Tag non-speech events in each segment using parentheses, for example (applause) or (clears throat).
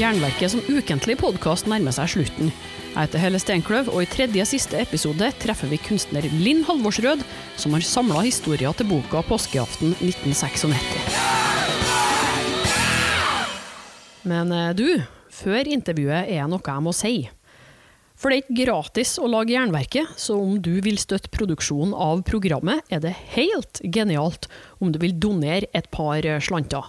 Jernverket som ukentlig podkast nærmer seg slutten. Jeg heter Helle Steinkløv, og i tredje siste episode treffer vi kunstner Linn Halvorsrød, som har samla historier til boka 'Påskeaften 1996'. Men eh, du, før intervjuet er noe jeg må si. For det er ikke gratis å lage Jernverket, så om du vil støtte produksjonen av programmet, er det helt genialt om du vil donere et par slanter.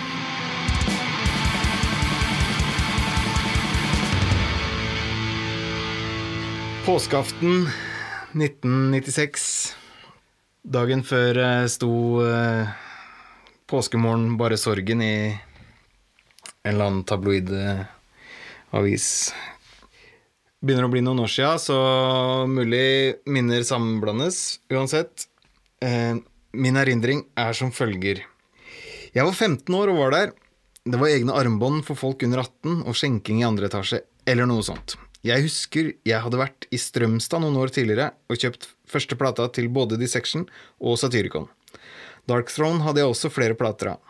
Påskeaften 1996. Dagen før eh, sto eh, påskemorgen bare sorgen i en eller annen tabloid eh. Begynner å bli noen år sia, så mulig minner sammenblandes. Uansett. Eh, min erindring er som følger. Jeg var 15 år og var der. Det var egne armbånd for folk under 18 og skjenking i andre etasje, eller noe sånt. Jeg husker jeg hadde vært i Strømstad noen år tidligere og kjøpt første plata til både Dissection og Satyricon. Dark Throne hadde jeg også flere plater av.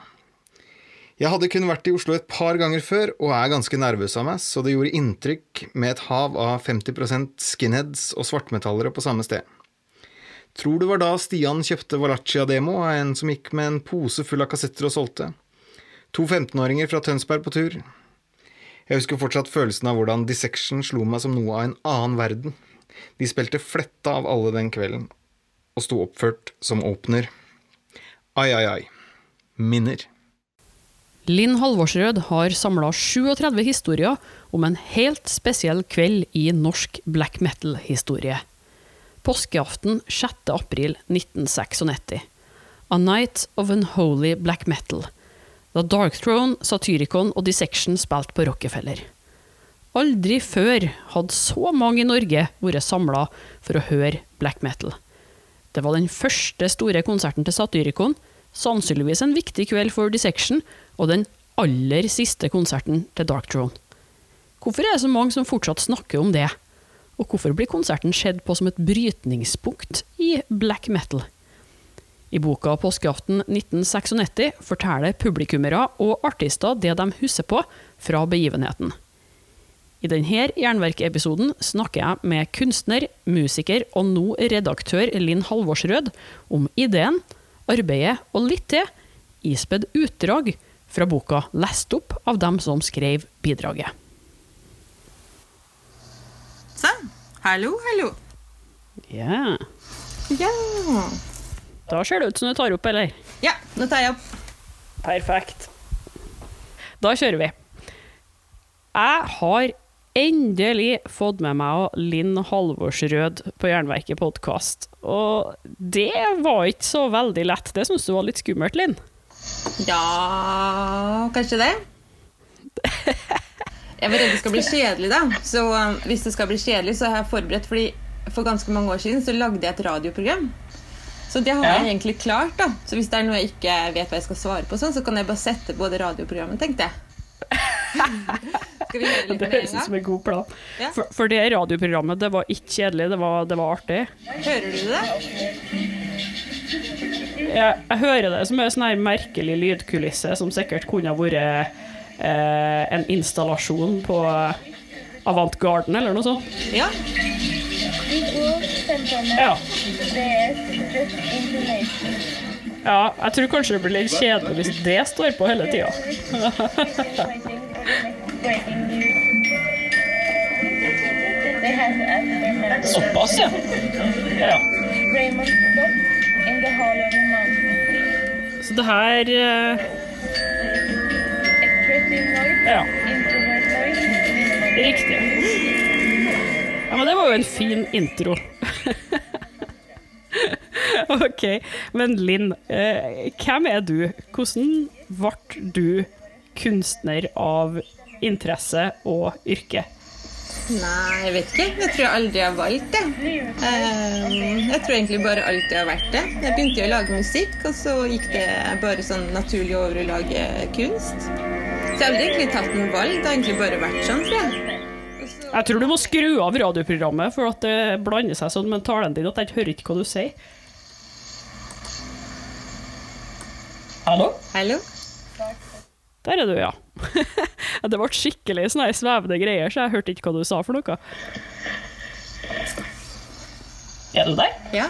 Jeg hadde kun vært i Oslo et par ganger før og er ganske nervøs av meg, så det gjorde inntrykk med et hav av 50% skinheads og svartmetallere på samme sted. Tror det var da Stian kjøpte Valaccia-demo av en som gikk med en pose full av kassetter og solgte. To 15-åringer fra Tønsberg på tur. Jeg husker fortsatt følelsen av hvordan Dissection slo meg som noe av en annen verden. De spilte fletta av alle den kvelden, og sto oppført som åpner. Ai, ai, ai. Minner. Linn Halvorsrød har samla 37 historier om en helt spesiell kveld i norsk black metal-historie. Påskeaften 6. april 1996. A Night of Unholy Black Metal da Dark Throne, Satyricon og Dissection spilte på Rockefeller. Aldri før hadde så mange i Norge vært samla for å høre black metal. Det var den første store konserten til Satyricon, sannsynligvis en viktig kveld for Dissection, og den aller siste konserten til Dark Throne. Hvorfor er det så mange som fortsatt snakker om det? Og hvorfor blir konserten sett på som et brytningspunkt i black metal? I boka 'Påskeaften 1996' forteller publikummere og artister det de husker på fra begivenheten. I denne Jernverk-episoden snakker jeg med kunstner, musiker og nå redaktør Linn Halvorsrød om ideen, arbeidet og litt til, ispedd utdrag fra boka lest opp av dem som skrev bidraget. Sånn. Hallo, hallo. Ja. Ja. Da ser det ut som du tar opp, eller? ja, nå tar jeg opp. Perfekt. Da kjører vi. Jeg har endelig fått med meg Linn Halvorsrød på Jernverket podkast. Og det var ikke så veldig lett. Det syns du var litt skummelt, Linn? Ja, kanskje det. Jeg var redd det skal bli kjedelig, da. Så um, hvis det skal bli kjedelig, så har jeg forberedt. fordi for ganske mange år siden så lagde jeg et radioprogram. Så det har jeg egentlig klart. da Så hvis det er noe jeg ikke vet hva jeg skal svare på, sånn, så kan jeg bare sette på det radioprogrammet, tenkte jeg. (laughs) Skal vi høre litt Det med høres ut som en god plan. Ja. For, for det radioprogrammet, det var ikke kjedelig, det var, det var artig. Hører du det? Jeg, jeg hører det som en sånn her merkelig lydkulisse som sikkert kunne ha vært eh, en installasjon på Avant Garden eller noe sånt. Ja. Ja. ja, jeg tror kanskje det blir litt kjedelig hvis det står på hele tida. Såpass, ja. ja. Så det her eh, Ja, riktig. Ja, men det var jo en fin intro. (laughs) ok, men Linn, eh, hvem er du? Hvordan ble du kunstner av interesse og yrke? Nei, jeg vet ikke. Jeg tror jeg aldri har valgt det. Eh, Jeg tror egentlig bare alltid har vært det. Jeg begynte å lage musikk, og så gikk det bare sånn naturlig over å lage kunst. Så jeg har aldri egentlig tatt noe valg. Det har egentlig bare vært sånn, tror jeg. Jeg tror du må skru av radioprogrammet, for at det blander seg sånn med talen din at jeg ikke hører ikke hva du sier. Hallo? Hallo? Der er du, ja. (laughs) det ble skikkelig sånne svevende greier, så jeg hørte ikke hva du sa for noe. Er du der? Ja.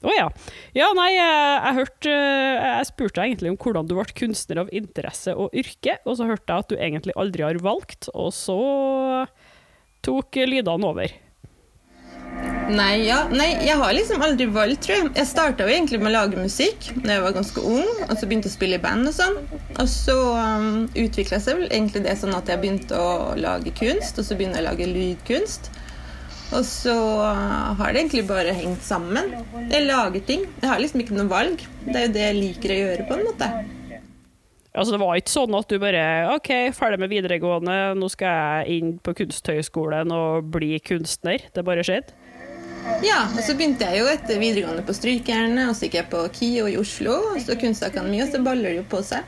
Å ja. Ja, nei, jeg, jeg hørte Jeg spurte deg egentlig om hvordan du ble kunstner av interesse og yrke, og så hørte jeg at du egentlig aldri har valgt, og så tok lydene over. Nei, ja. Nei, jeg har liksom aldri valgt, tror jeg. Jeg starta egentlig med å lage musikk da jeg var ganske ung, og så begynte å spille i band og sånn. Og så um, utvikla seg vel egentlig det sånn at jeg begynte å lage kunst, og så begynte jeg å lage lydkunst. Og så uh, har det egentlig bare hengt sammen. Jeg lager ting. Jeg har liksom ikke noe valg. Det er jo det jeg liker å gjøre, på en måte. Altså, det var ikke sånn at du bare OK, ferdig med videregående, nå skal jeg inn på Kunsthøgskolen og bli kunstner. Det bare skjedde. Ja, og så begynte jeg jo etter videregående på Strykjernet, og så gikk jeg på KIO i Oslo, og så Kunstakademi, og så baller det jo på seg.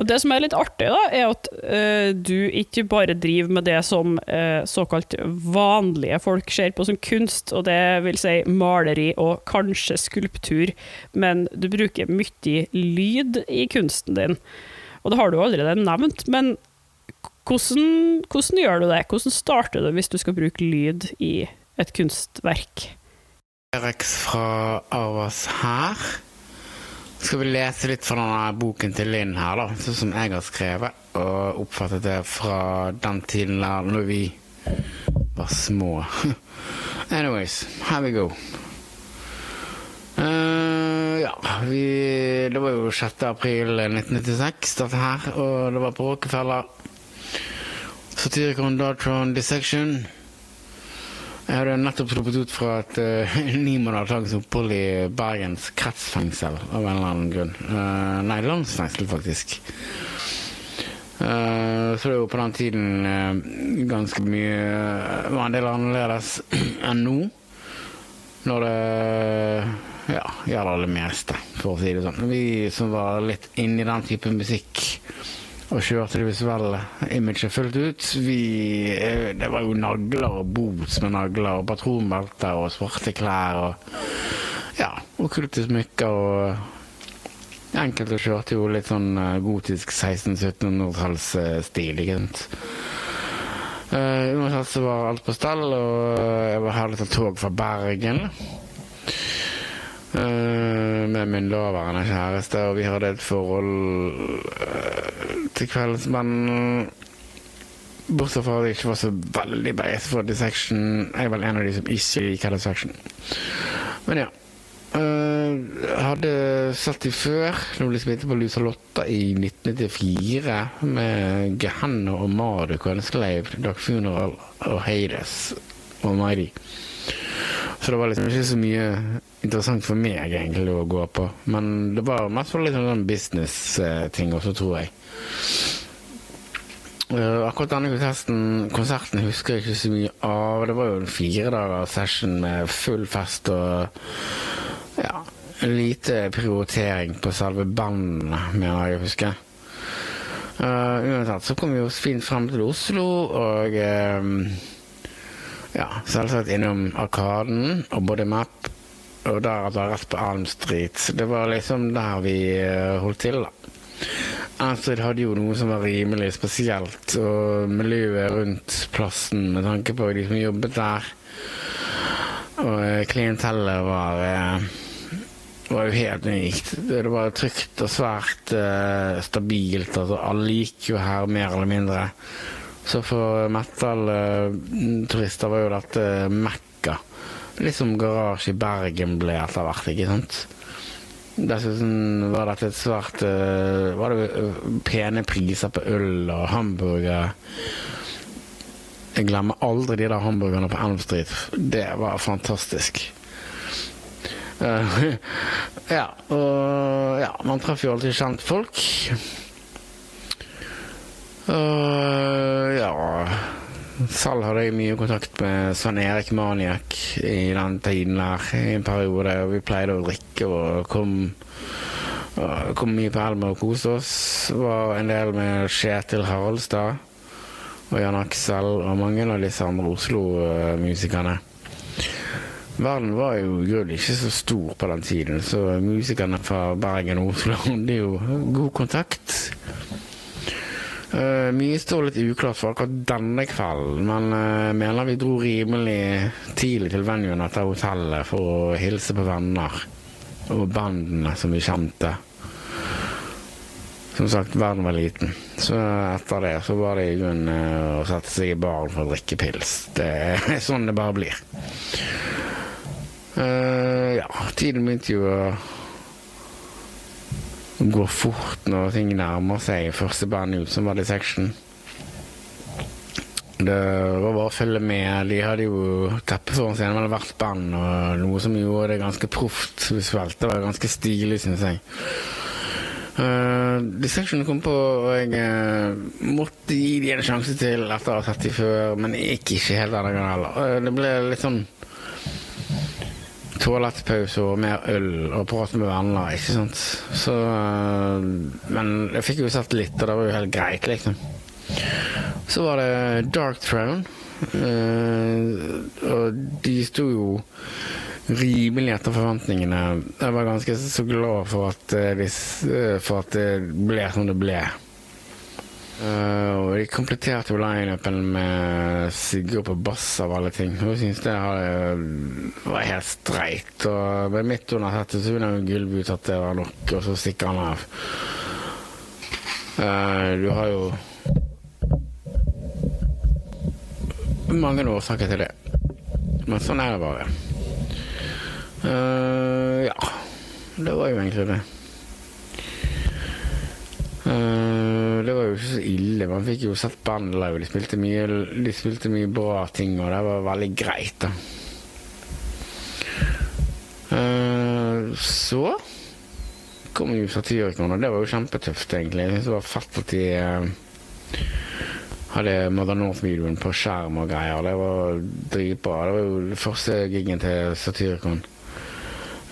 Og Det som er litt artig, da, er at uh, du ikke bare driver med det som uh, såkalt vanlige folk ser på som kunst, og det vil si maleri og kanskje skulptur, men du bruker mye lyd i kunsten din. Og det har du allerede nevnt, men hvordan, hvordan gjør du det? Hvordan starter du hvis du skal bruke lyd i et kunstverk? Rex fra Arvas her. Skal vi lese litt fra denne boken til Linn her, da, sånn som jeg har skrevet, og oppfattet det fra den tiden der når vi var små. (laughs) Anyways, here we go. Uh, ja, vi, det var jo 6. april 1996 dette her, og det var på Rockefeller. Satirikon Dartron Dissection. Jeg hadde nettopp sluppet ut fra et uh, (laughs) ni måneder langt opphold i Bergens kretsfengsel av en eller annen grunn. Uh, nei, landsfengsel, faktisk. Uh, så det er jo på den tiden uh, ganske mye var en del annerledes (clears throat) enn nå. Når det ja, gjelder det meste, for å si det sånn. Vi som var litt inni den type musikk og kjørte det visuelle imaget fullt ut. Vi, eh, det var jo nagler og boots med nagler og patronbelter og svarte klær og ja, okkulte smykker og Enkelte kjørte jo litt sånn eh, gotisk 1600-1700-tallsstil, ikke sant. Uh, uansett så var alt på stell, og jeg var heldig til tog fra Bergen. Eh, med min daværende kjæreste, og vi hadde et forhold eh, til kvelds, men bortsett fra at jeg ikke var så veldig beist for Dissection Jeg er vel en av de som ikke liker Dissection. Men ja. Uh, hadde sett de før, når de spilte på Lusalotta i 1994, med Gehenna og Marduk og en slave, Dark Funeral og Hades og Mighty. Så det var liksom ikke så mye interessant for meg egentlig å gå på. Men det var mest for litt sånn business-ting også, tror jeg. Uh, akkurat denne konserten, konserten husker jeg ikke så mye av. Det var jo en fire dager session med full fest og ja, lite prioritering på selve bandene, mener jeg å huske. Uh, uansett så kom vi oss fint frem til Oslo, og uh, ja, selvsagt innom Arkaden og Body Map, og deretter rett på Alm Street. Det var liksom der vi uh, holdt til, da. Alm hadde jo noe som var rimelig spesielt, og miljøet rundt plassen med tanke på de som jobbet der. Og uh, klientellet var uh, var jo helt unikt. Det var trygt og svært stabilt. Altså, alle gikk jo her mer eller mindre. Så for metal-turister var jo dette Mekka. Litt som Garasje i Bergen ble etter hvert, ikke sant? Dessuten var dette et svært Var det pene priser på øl og hamburgere. Jeg glemmer aldri de der hamburgerne på Elm Street. Det var fantastisk. (laughs) Ja, og ja, man treffer jo alltid kjentfolk. Uh, ja Selv hadde jeg mye kontakt med Svein Erik Maniak i den tiden der, i en periode. Vi pleide å drikke og kom, uh, kom mye på Elmer og koste oss. Var en del med Kjetil Haraldstad og Jan Aksel og mange av disse andre Oslo-musikerne. Verden var jo i grunnen ikke så stor på den tiden, så musikerne fra Bergen og Oslo (laughs) hadde jo god kontakt. Uh, mye står litt uklart for akkurat denne kvelden, men uh, mener vi dro rimelig tidlig til venuen etter hotellet for å hilse på venner og bandene som vi kjente. Som sagt, verden var liten. Så etter det så var det i grunnen uh, å sette seg i baren for å drikke pils. Det er sånn det bare blir. ja, tiden begynte jo å går fort når ting nærmer seg første band ut, som var det Section. Det var bare å følge med. De hadde jo teppe foran scenen med hvert band, og noe som gjorde det ganske proft visuelt. Det var ganske stilig, syns jeg. Uh, Dissection kom på, og jeg uh, måtte gi dem en sjanse til etter å ha sett dem før, men ikke helt denne gangen heller. Uh, det ble litt sånn toalettpause og mer øl og prate med venner, ikke sant. Så Men jeg fikk jo sett litt, og det var jo helt greit, liksom. Så var det Dark Throne. og de sto jo rimelig etter forventningene. Jeg var ganske så glad for at, de, for at det ble som det ble. Uh, og de kompletterte jo lineupen med Sigurd på bass av alle ting. Hun syntes det var helt streit. Og midt under settet så ville ut at det var nok, og så stikker han av. Uh, du har jo mange årsaker til det. Men sånn er det bare. Uh, ja. Det var jo egentlig det. Uh, det var jo ikke så ille. Man fikk jo sett bandet live. De spilte, mye, de spilte mye bra ting, og det var veldig greit, da. Uh, så kom jo Satyrikon, og det var jo kjempetøft, egentlig. Jeg synes det var fett at de uh, hadde Mother North-videoen på skjerm og greier. Det var dritbra. Det var jo første gigen til Satyricon.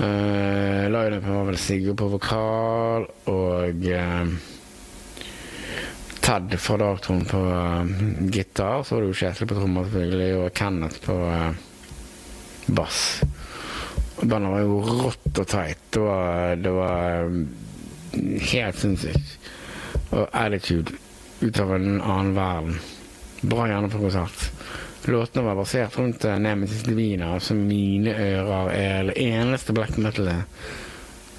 Uh, Lineupen var vel Sigurd på vokal og uh, Ted fra Darktron på uh, gitar. Så var det jo Kjetil på trommer, selvfølgelig, og Kenneth på uh, bass. Bandet var jo rått og teit. Det var, det var um, helt sinnssykt. Og attitude ut av en annen verden. Bra gjerne på konsert. Låtene var basert rundt Nemesis Divina, som mine ører er det eneste black metal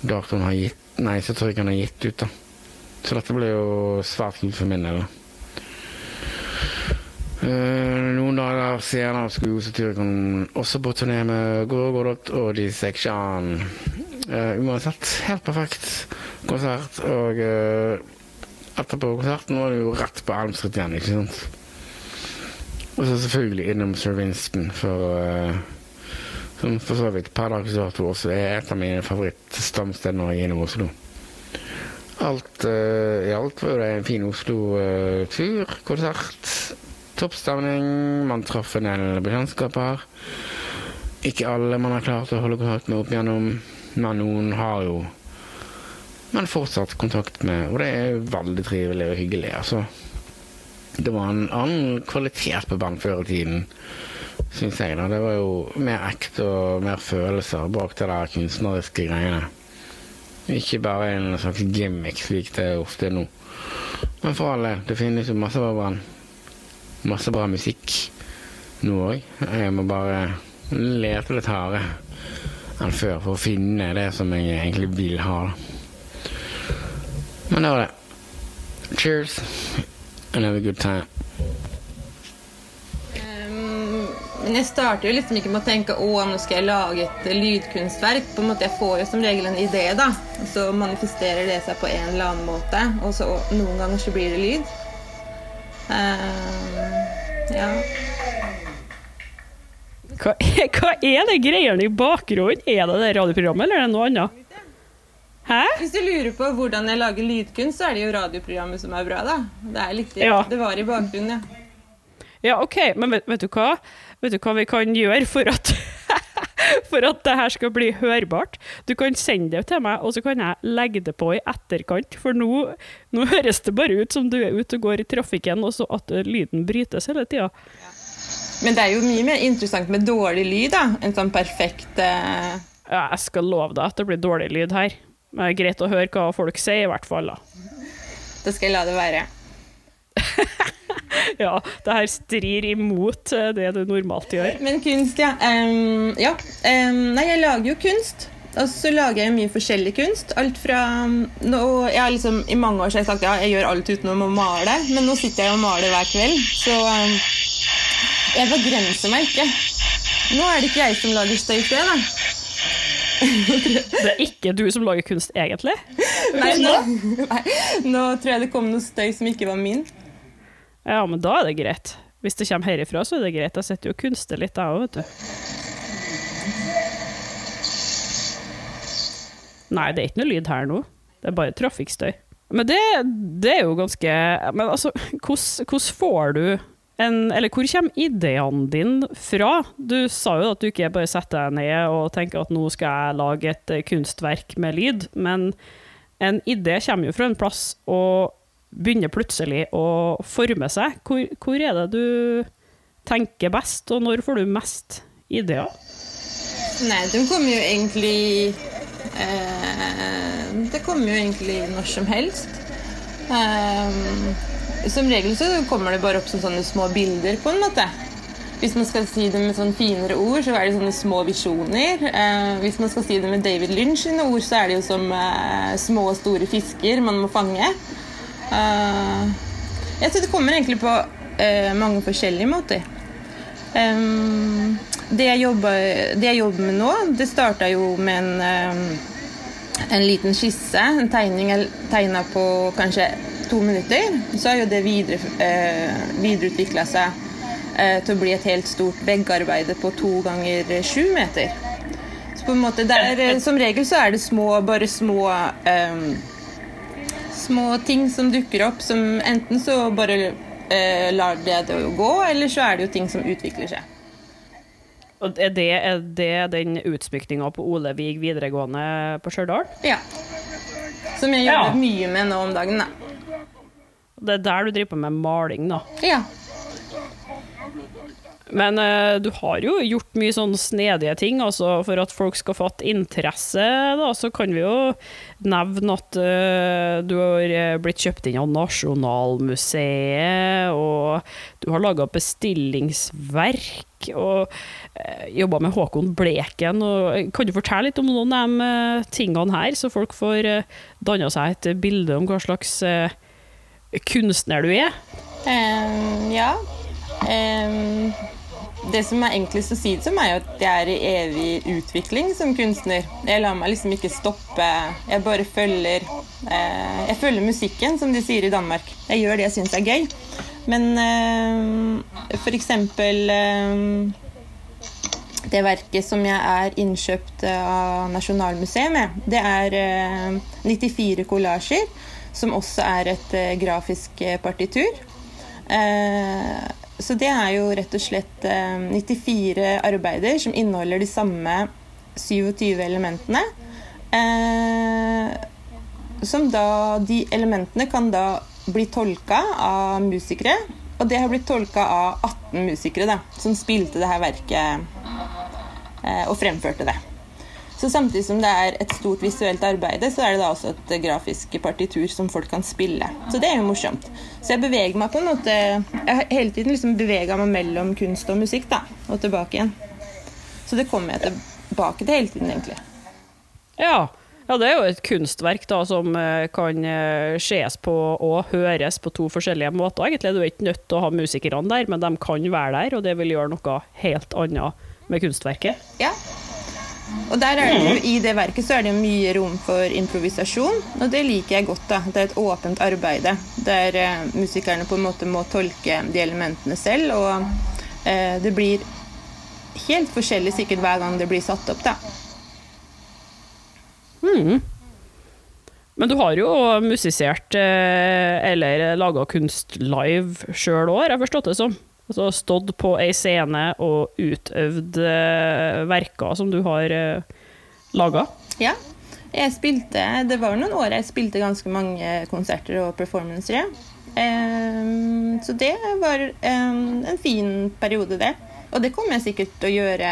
Darktron har gitt Nei, så tror jeg han har gitt ut, da. Så dette ble jo svært fint for min del. Uh, noen dager senere skulle Jose Tyrikon også på turné med Gorgodot og Dissection. Uh, uansett, helt perfekt konsert. Og uh, etterpå konserten var det jo rett på Elm igjen, ikke sant. Og så selvfølgelig innom Sir Winston for uh, Som for så vidt per dags dato også er et av mine favorittstamsteder er innom Oslo. Alt uh, i alt var det en fin Oslo-tur. Uh, konsert. Toppstemning. Man traff en del bekjentskaper. Ikke alle man har klart å holde kontakt med opp igjennom, men noen har jo men fortsatt kontakt med, og det er veldig trivelig og hyggelig. altså. Det var en annen kvalitet på band før i tiden, syns jeg. da. Det var jo mer ekte og mer følelser bak det der kunstneriske greiene. Ikke bare en slags gimmick, slik det er ofte nå. Men for alle, det finnes jo masse bra band. Masse bra musikk nå òg. Jeg må bare lete litt hardere enn før for å finne det som jeg egentlig vil ha. Men det var det. Cheers and have a good time. Men jeg starter jo liksom ikke med å tenke å, nå skal jeg lage et lydkunstverk. På en måte Jeg får jo som regel en idé, da. Og så manifesterer det seg på en eller annen måte. Og så noen ganger så blir det lyd. Uh, ja. Hva, hva er det greiene i bakgrunnen? Er det det radioprogrammet, eller er det noe annet? Hæ? Hvis du lurer på hvordan jeg lager lydkunst, så er det jo radioprogrammet som er bra, da. Det er litt Ja. Det var i bakgrunnen, ja. Ja, OK, men vet, vet du hva? Vet du hva vi kan gjøre for at (laughs) For at det her skal bli hørbart? Du kan sende det til meg, og så kan jeg legge det på i etterkant. For nå, nå høres det bare ut som du er ute og går i trafikken, og så at lyden brytes hele tida. Men det er jo mye mer interessant med dårlig lyd, da. enn sånn perfekt uh... Ja, jeg skal love deg at det blir dårlig lyd her. Men det er greit å høre hva folk sier, i hvert fall. da. Da skal jeg la det være. (laughs) (laughs) Ja, det her strir imot eh, det du normalt gjør. Men kunst, ja. Um, ja. Um, nei, jeg lager jo kunst. Og så lager jeg mye forskjellig kunst. Alt fra nå, jeg har liksom, I mange år har jeg sagt ja, jeg gjør alt utenom å male, men nå sitter jeg og maler hver kveld. Så um, jeg begrenser meg ikke. Nå er det ikke jeg som lager støy til det, da. Det er ikke du som lager kunst, egentlig. Nei, nå, (laughs) nei, nå tror jeg det kom noe støy som ikke var min. Ja, men da er det greit. Hvis det kommer herifra, så er det greit. Jeg sitter jo og kunster litt, jeg òg, vet du. Nei, det er ikke noe lyd her nå. Det er bare trafikkstøy. Men det, det er jo ganske Men altså, hvordan får du en Eller hvor kommer ideene dine fra? Du sa jo at du ikke bare setter deg ned og tenker at nå skal jeg lage et kunstverk med lyd, men en idé kommer jo fra en plass og begynner plutselig å forme seg. Hvor, hvor er det du tenker best, og når får du mest ideer? Nei, de kommer jo egentlig eh, Det kommer jo egentlig når som helst. Eh, som regel så kommer det bare opp som sånne små bilder, på en måte. Hvis man skal si det med sånn finere ord, så er det sånne små visjoner. Eh, hvis man skal si det med David Lynch sine ord, så er det jo som eh, små og store fisker man må fange. Eh, jeg tror det kommer egentlig på eh, mange forskjellige måter. Ehm, det, jeg jobber, det jeg jobber med nå, det starta jo med en, en liten skisse, en tegning jeg tegna på kanskje to minutter. Så har jo det videre, videreutvikla seg eh, til å bli et helt stort veggarbeide på to ganger sju meter. Så på en måte der, eh, Som regel så er det små, bare små ehm, små ting som dukker opp, som enten så bare eh, lar det det gå, eller så er det jo ting som utvikler seg. Og er det, er det den utsmykninga på Ole Vig videregående på Stjørdal? Ja. Som jeg jobber Ja. mye med nå om dagen, da. Det er der du driver på med maling, da. Ja. Men eh, du har jo gjort mye sånn snedige ting, altså for at folk skal fatte interesse, da, så kan vi jo nevne at eh, du har eh, blitt kjøpt inn av Nasjonalmuseet, og du har laga bestillingsverk, og uh, jobba med Håkon Bleken. Og, kan du fortelle litt om noen av de eh, tingene her, så folk får uh, danna seg et bilde om hva slags eh, kunstner du er? Um, ja. Ehm, det som er enklest å si det som, er jo at jeg er i evig utvikling som kunstner. Jeg lar meg liksom ikke stoppe. Jeg bare følger eh, Jeg følger musikken, som de sier i Danmark. Jeg gjør det jeg syns er gøy. Men eh, for eksempel eh, det verket som jeg er innkjøpt av Nasjonalmuseet med, det er eh, 94 kollasjer, som også er et eh, grafisk eh, partitur. Eh, så det er jo rett og slett eh, 94 arbeider som inneholder de samme 27 elementene. Eh, som da De elementene kan da bli tolka av musikere. Og det har blitt tolka av 18 musikere da, som spilte det her verket eh, og fremførte det. Så samtidig som det er et stort visuelt arbeid, så er det da også et grafisk partitur som folk kan spille. Så det er jo morsomt. Så jeg beveger meg på en måte Jeg har hele tiden liksom bevega meg mellom kunst og musikk, da, og tilbake igjen. Så det kommer jeg tilbake til hele tiden, egentlig. Ja. ja, det er jo et kunstverk da, som eh, kan eh, ses på og høres på to forskjellige måter. Egentlig Du er ikke nødt til å ha musikerne der, men de kan være der, og det vil gjøre noe helt annet med kunstverket. Ja. Og der er det jo, I det verket så er det mye rom for improvisasjon, og det liker jeg godt. da. Det er et åpent arbeid der eh, musikerne på en måte må tolke de elementene selv. Og eh, det blir helt forskjellig sikkert hver gang det blir satt opp. da. Men du har jo musisert eh, eller laga kunst live sjøl òg, har jeg forstått det som. Altså stått på ei scene og utøvd eh, verker som du har uh, laga. Ja. Jeg spilte Det var noen år jeg spilte ganske mange konserter og performancer. Um, så det var um, en fin periode, det. Og det kommer jeg sikkert til å gjøre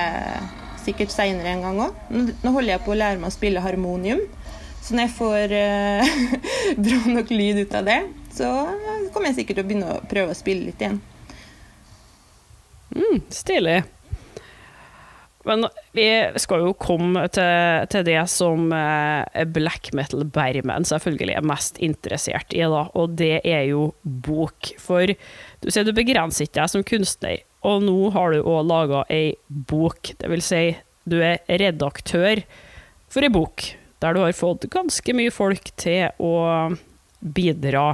sikkert seinere en gang òg. Nå holder jeg på å lære meg å spille harmonium. Så når jeg får uh, (laughs) bra nok lyd ut av det, så kommer jeg sikkert til å begynne å prøve å spille litt igjen. Mm, stilig. Men vi skal jo komme til, til det som eh, black metal-bermen selvfølgelig er mest interessert i, da, og det er jo bok. For du sier du begrenser ikke deg som kunstner, og nå har du òg laga ei bok. Det vil si, du er redaktør for ei bok der du har fått ganske mye folk til å bidra.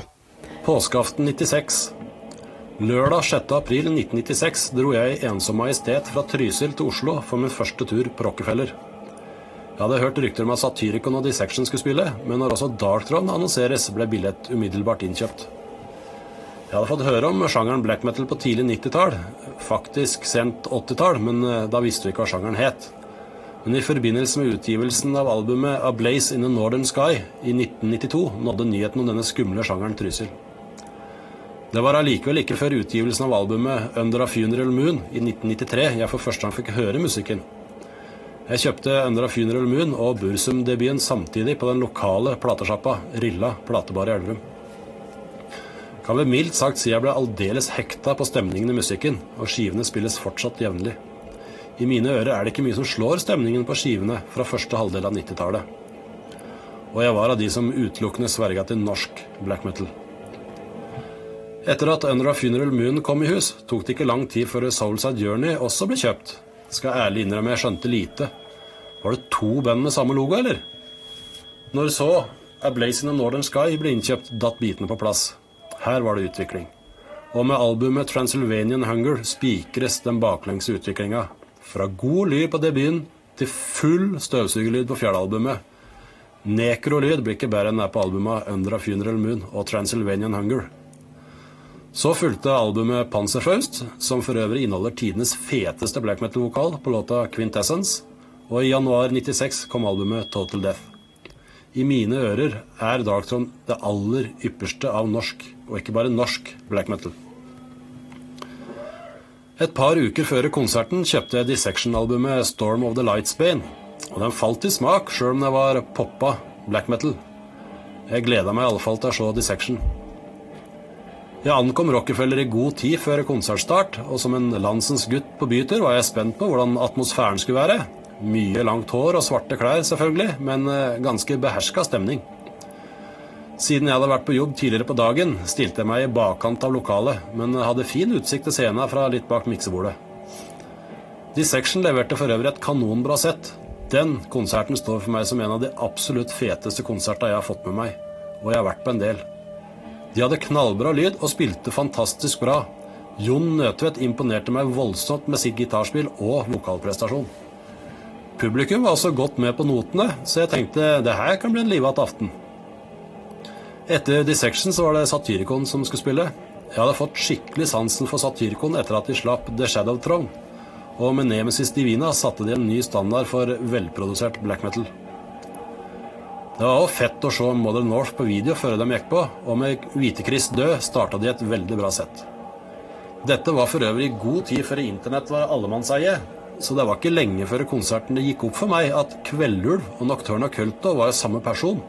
Påskeaften 96. Lørdag 6. april 1996 dro jeg i ensom majestet fra Trysil til Oslo for min første tur på Rockefeller. Jeg hadde hørt rykter om at Satyricon og Dissection skulle spille, men når også Darktron annonseres, ble billett umiddelbart innkjøpt. Jeg hadde fått høre om sjangeren black metal på tidlig 90-tall, faktisk sent 80-tall, men eh, da visste vi ikke hva sjangeren het men i forbindelse med utgivelsen av albumet 'A Blaze in the Northern Sky' i 1992 nådde nyheten om denne skumle sjangeren Trysil. Det var allikevel ikke før utgivelsen av albumet 'Under a Funeral Moon' i 1993 jeg for første gang fikk høre musikken. Jeg kjøpte 'Under a Funeral Moon' og Bursum-debuten samtidig på den lokale platesjappa Rilla platebar i Elverum. Kan vel mildt sagt si jeg ble aldeles hekta på stemningen i musikken, og skivene spilles fortsatt jevnlig. I mine ører er det ikke mye som slår stemningen på skivene fra første halvdel av 90-tallet. Og jeg var av de som utelukkende sverga til norsk black metal. Etter at Under a Funeral Moon kom i hus, tok det ikke lang tid før Soulside Journey også ble kjøpt. Skal ærlig innrømme jeg skjønte lite. Var det to band med samme logo, eller? Når så Blaze in the Northern Sky ble innkjøpt, datt bitene på plass. Her var det utvikling. Og med albumet Transylvanian Hunger spikres den baklengse utviklinga fra god lyd på debuten til full støvsugerlyd på fjerdealbumet. Nekrolyd blir ikke bedre enn det er på albumet Under a Funeral Moon og Transylvanian Hunger. Så fulgte albumet Panzerfaust, som for øvrig inneholder tidenes feteste black metal-vokal på låta Quintessence, og i januar 96 kom albumet Total Death. I mine ører er Darktron det aller ypperste av norsk, og ikke bare norsk, black metal. Et par uker før konserten kjøpte jeg Dissection-albumet Storm of the Lightsbane, og den falt i smak sjøl om det var poppa black metal. Jeg gleda meg i alle fall til å se Dissection. Jeg ankom Rockefeller i god tid før konsertstart, og som en landsens gutt på bytur var jeg spent på hvordan atmosfæren skulle være. Mye langt hår og svarte klær, selvfølgelig, men eh, ganske beherska stemning. Siden jeg hadde vært på jobb tidligere på dagen, stilte jeg meg i bakkant av lokalet, men hadde fin utsikt til scenen fra litt bak miksebordet. Dissection leverte for øvrig et kanonbra sett. Den konserten står for meg som en av de absolutt feteste konsertene jeg har fått med meg, og jeg har vært på en del. De hadde knallbra lyd og spilte fantastisk bra. Jon Nøtvedt imponerte meg voldsomt med sitt gitarspill og vokalprestasjon. Publikum var også godt med på notene, så jeg tenkte det her kan bli en livat aften. Etter Dissection så var det Satyricon som skulle spille. Jeg hadde fått skikkelig sansen for Satyricon etter at de slapp The Shadow Throne. Og med Nemesis Divina satte de en ny standard for velprodusert black metal. Det var også fett å se Mother North på video før de gikk på, og med Hvite-Chris død starta de et veldig bra sett. Dette var for øvrig god tid før internett var allemannseie, så det var ikke lenge før konserten det gikk opp for meg at Kveldulv og Nocturna Culto var samme person.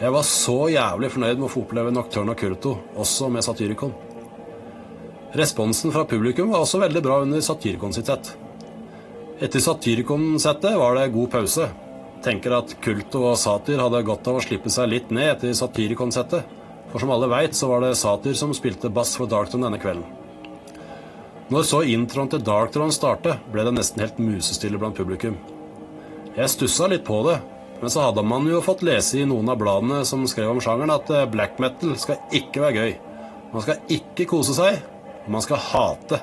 Jeg var så jævlig fornøyd med å få oppleve Nocturna Culto, også med Satyricon. Responsen fra publikum var også veldig bra under Satyricon sitt sett. Etter Satyricon-settet var det god pause. Tenker at Kulto og Satyr hadde godt av å slippe seg litt ned etter Satyrikonsettet. For som alle veit, så var det Satyr som spilte bass for Darktron denne kvelden. Når så introen til Darktron startet, ble det nesten helt musestille blant publikum. Jeg stussa litt på det, men så hadde man jo fått lese i noen av bladene som skrev om sjangeren, at eh, black metal skal ikke være gøy. Man skal ikke kose seg, man skal hate.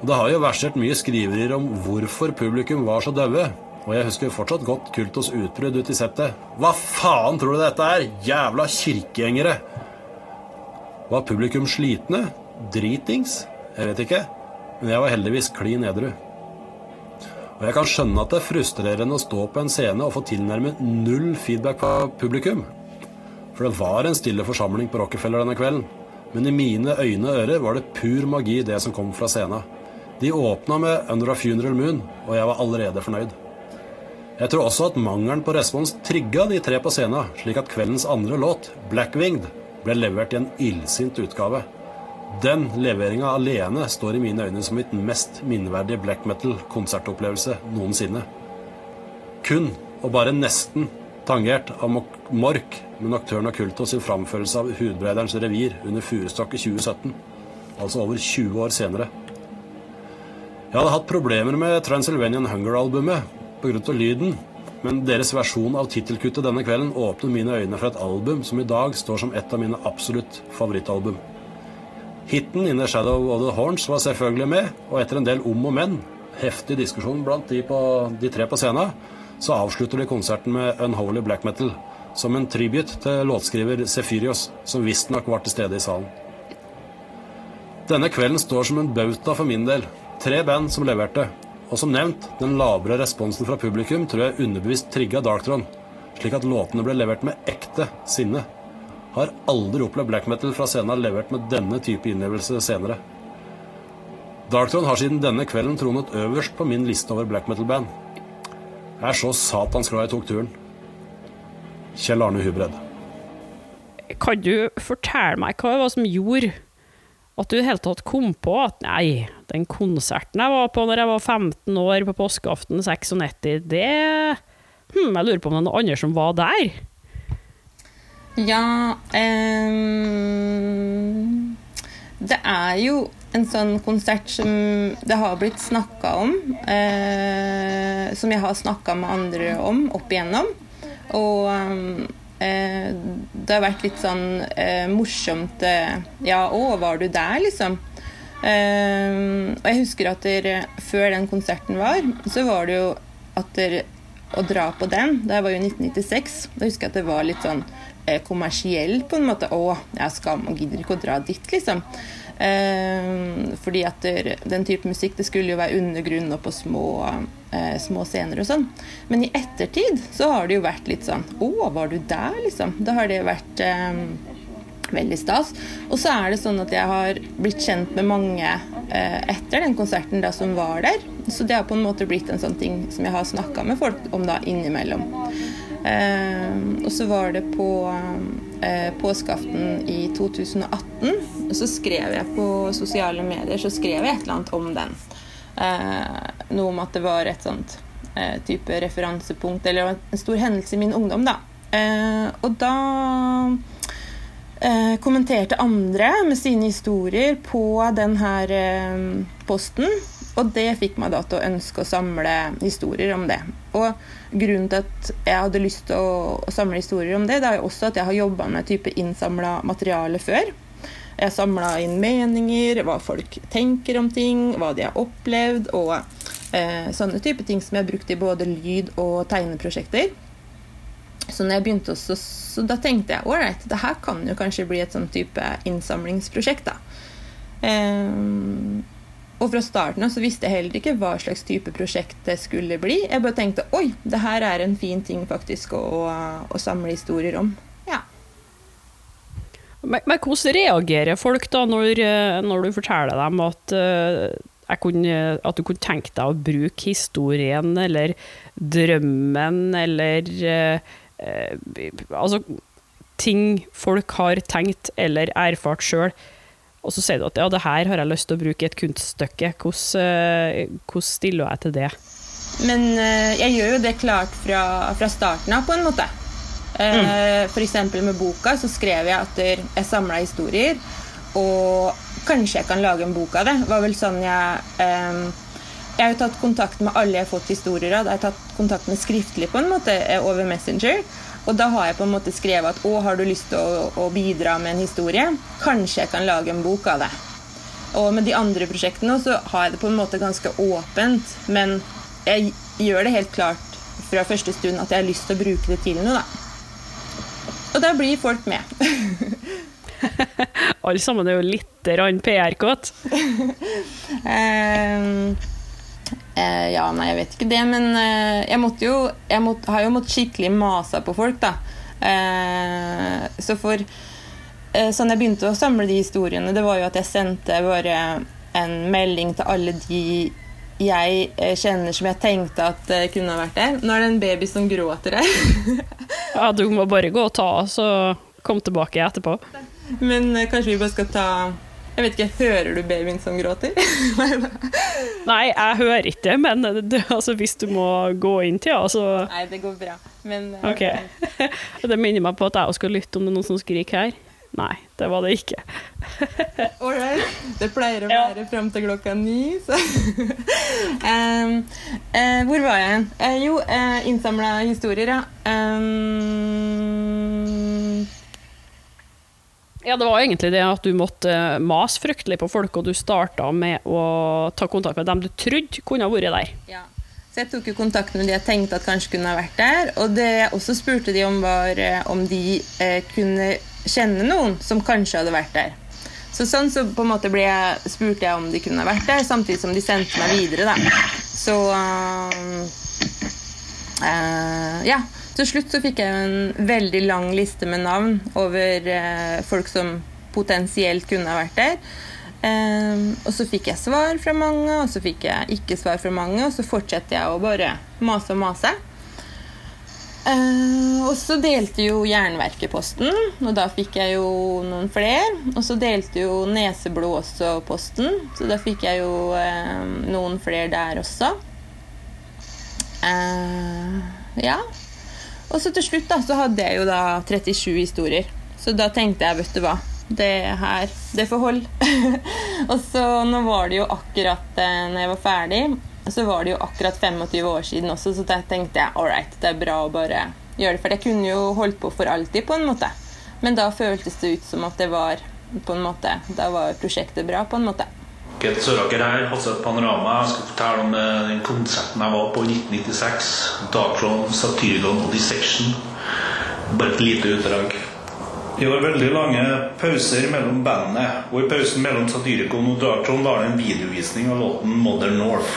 Og Det har jo versert mye skriverier om hvorfor publikum var så daue. Og jeg husker fortsatt godt Kultos utbrudd ute i settet. Hva faen tror du dette er? Jævla kirkegjengere! Var publikum slitne? Dritings? Jeg vet ikke. Men jeg var heldigvis klin edru. Og jeg kan skjønne at det er frustrerende å stå på en scene og få tilnærmet null feedback fra publikum. For det var en stille forsamling på Rockefeller denne kvelden. Men i mine øyne og ører var det pur magi, det som kom fra scenen. De åpna med 'Under a Funeral Moon', og jeg var allerede fornøyd. Jeg tror også at mangelen på respons trigga de tre på scenen, slik at kveldens andre låt, 'Blackwinged', ble levert i en illsint utgave. Den leveringa alene står i mine øyne som mitt mest minneverdige black metal-konsertopplevelse noensinne. Kun, og bare nesten, tangert av Mork med Nocturne Occulto sin framførelse av Hudbreiderens revir under Furustokk i 2017. Altså over 20 år senere. Jeg hadde hatt problemer med Transylvanian Hunger-albumet pga. lyden, men deres versjon av tittelkuttet denne kvelden åpner mine øyne for et album som i dag står som et av mine absolutt favorittalbum. Hiten inne Shadow of the Horns' var selvfølgelig med, og etter en del om og men, heftig diskusjon blant de, på, de tre på scenen, så avslutter de konserten med Unholy Black Metal, som en tribute til låtskriver Sefyrios, som visstnok var til stede i salen. Denne kvelden står som en bauta for min del. Tre band som leverte. Og som nevnt, den lavere responsen fra publikum tror jeg underbevisst trigga Darktron, slik at låtene ble levert med ekte sinne. Har aldri opplevd black metal fra scenen levert med denne type innlevelse senere. Darktron har siden denne kvelden tronet øverst på min liste over black metal-band. Jeg er så satans glad jeg tok turen. Kjell Arne Hubred. Kan du fortelle meg hva det var som gjorde at du i det hele tatt kom på at nei, den konserten jeg var på når jeg var 15 år på påskeaften 96, det hm, Jeg lurer på om det er noen andre som var der? Ja um, Det er jo en sånn konsert som det har blitt snakka om. Uh, som jeg har snakka med andre om opp igjennom. Og eh, det har vært litt sånn eh, morsomt eh, Ja, å, var du der, liksom? Eh, og jeg husker at der, før den konserten var, så var det jo at der, å dra på den Det var jo 1996. Da husker jeg at det var litt sånn eh, kommersiell på en måte. Å, jeg skal, og gidder ikke å dra dit, liksom. Eh, fordi at den type musikk det skulle jo være undergrunn og på små, eh, små scener og sånn. Men i ettertid så har det jo vært litt sånn Å, var du der, liksom? Da har det vært eh, veldig stas. Og så er det sånn at jeg har blitt kjent med mange eh, etter den konserten da som var der. Så det har på en måte blitt en sånn ting som jeg har snakka med folk om da innimellom. Eh, og så var det på eh, påskeaften i 2018. Så skrev jeg på sosiale medier så skrev jeg et eller annet om den. Eh, noe om at det var et sånt eh, type referansepunkt, eller en stor hendelse i min ungdom, da. Eh, og da eh, kommenterte andre med sine historier på den her posten. Og det fikk meg da til å ønske å samle historier om det. Og grunnen til at jeg hadde lyst til å, å samle historier om det, det er jo også at jeg har jobba med type innsamla materiale før. Jeg samla inn meninger, hva folk tenker om ting, hva de har opplevd, og eh, sånne type ting som jeg har brukt i både lyd- og tegneprosjekter. Så når jeg begynte også, så da tenkte jeg ålreit, det her kan jo kanskje bli et sånn type innsamlingsprosjekt. da. Eh, og fra starten av så visste jeg heller ikke hva slags type prosjekt det skulle bli. Jeg bare tenkte oi, det her er en fin ting faktisk å, å samle historier om. Ja. Men, hvordan reagerer folk da når, når du forteller dem at, uh, kunne, at, du kunne tenke deg å bruke historien eller drømmen eller uh, uh, Altså ting folk har tenkt eller erfart sjøl og så sier du at ja, det her har jeg lyst til å bruke i et kunststykke. Hvordan, hvordan stiller jeg til det? Men uh, jeg gjør jo det klart fra, fra starten av, på en måte. Uh, mm. F.eks. med boka så skrev jeg at jeg samla historier. Og kanskje jeg kan lage en bok av det. var vel sånn jeg um, Jeg har jo tatt kontakt med alle jeg har fått historier av. Jeg har tatt kontakt med skriftlig på en måte over Messenger. Og da har jeg på en måte skrevet at å, har du lyst til å, å, bidra med en historie? Kanskje jeg kan lage en bok av det. Og med de andre prosjektene så har jeg det på en måte ganske åpent, men jeg gjør det helt klart fra første stund at jeg har lyst til å bruke det til noe, da. Og da blir folk med. (laughs) Alle sammen er jo litt PR-kåt. (laughs) Eh, eh, ja, nei, jeg vet ikke det, men eh, jeg måtte jo Jeg måtte, har jo måttet skikkelig mase på folk, da. Eh, så for eh, Sånn jeg begynte å samle de historiene, det var jo at jeg sendte bare en melding til alle de jeg eh, kjenner som jeg tenkte at eh, kunne ha vært der. Nå er det en baby som gråter her. (laughs) Ja, du må bare gå og ta og komme tilbake etterpå. Men kanskje vi bare skal ta Jeg vet ikke, Hører du babyen som gråter? (laughs) Nei, jeg hører ikke men det, altså, hvis du må gå inn til henne, så Nei, det går bra. Men eh, OK. (laughs) Det minner meg på at jeg også skal lytte om det er noen som skriker her. Nei, det var det ikke. (laughs) all right. Det pleier å Ja. være fram til klokka ni, så um, uh, Hvor var jeg? Eh, jo, uh, innsamla historier, ja. Em, Ja, det var egentlig det at du måtte eh, mase fryktelig på folk, og du starta med å ta kontakt med dem du trodde kunne ha vært der. Ja. Så jeg tok jo kontakt med de jeg tenkte at kanskje kunne ha vært der. Og det jeg også spurte de om, var eh, om de eh, kunne kjenne noen som kanskje hadde vært der. Så sånn så på en måte ble jeg, spurte jeg om de kunne ha vært der, samtidig som de sendte meg videre. da. Så uh, uh, Ja. Til slutt så fikk jeg en veldig lang liste med navn over eh, folk som potensielt kunne ha vært der. Eh, og så fikk jeg svar fra mange, og så fikk jeg ikke svar fra mange, og så fortsetter jeg å bare mase og mase. Eh, og så delte jo Jernverket posten, og da fikk jeg jo noen flere. Og så delte jo Neseblod også posten, så da fikk jeg jo eh, noen flere der også. Eh, ja. Og så til slutt da, så hadde jeg jo da 37 historier. Så da tenkte jeg, vet du hva, det her, det får holde. (laughs) og så nå var det jo akkurat eh, når jeg var ferdig, så var det jo akkurat 25 år siden også, så da tenkte jeg all right, det er bra å bare gjøre det. For jeg kunne jo holdt på for alltid, på en måte. Men da føltes det ut som at det var på en måte, da var prosjektet bra, på en måte. Kent Søraker her, Hasse Panorama. Jeg skal fortelle om eh, den konserten jeg var på i 1996. Darkron, Satyricon og Dissection. Bare et lite utdrag. Det var veldig lange pauser mellom bandene, og i pausen mellom Satyricon og Darkron var det en videovisning av låten Modern North.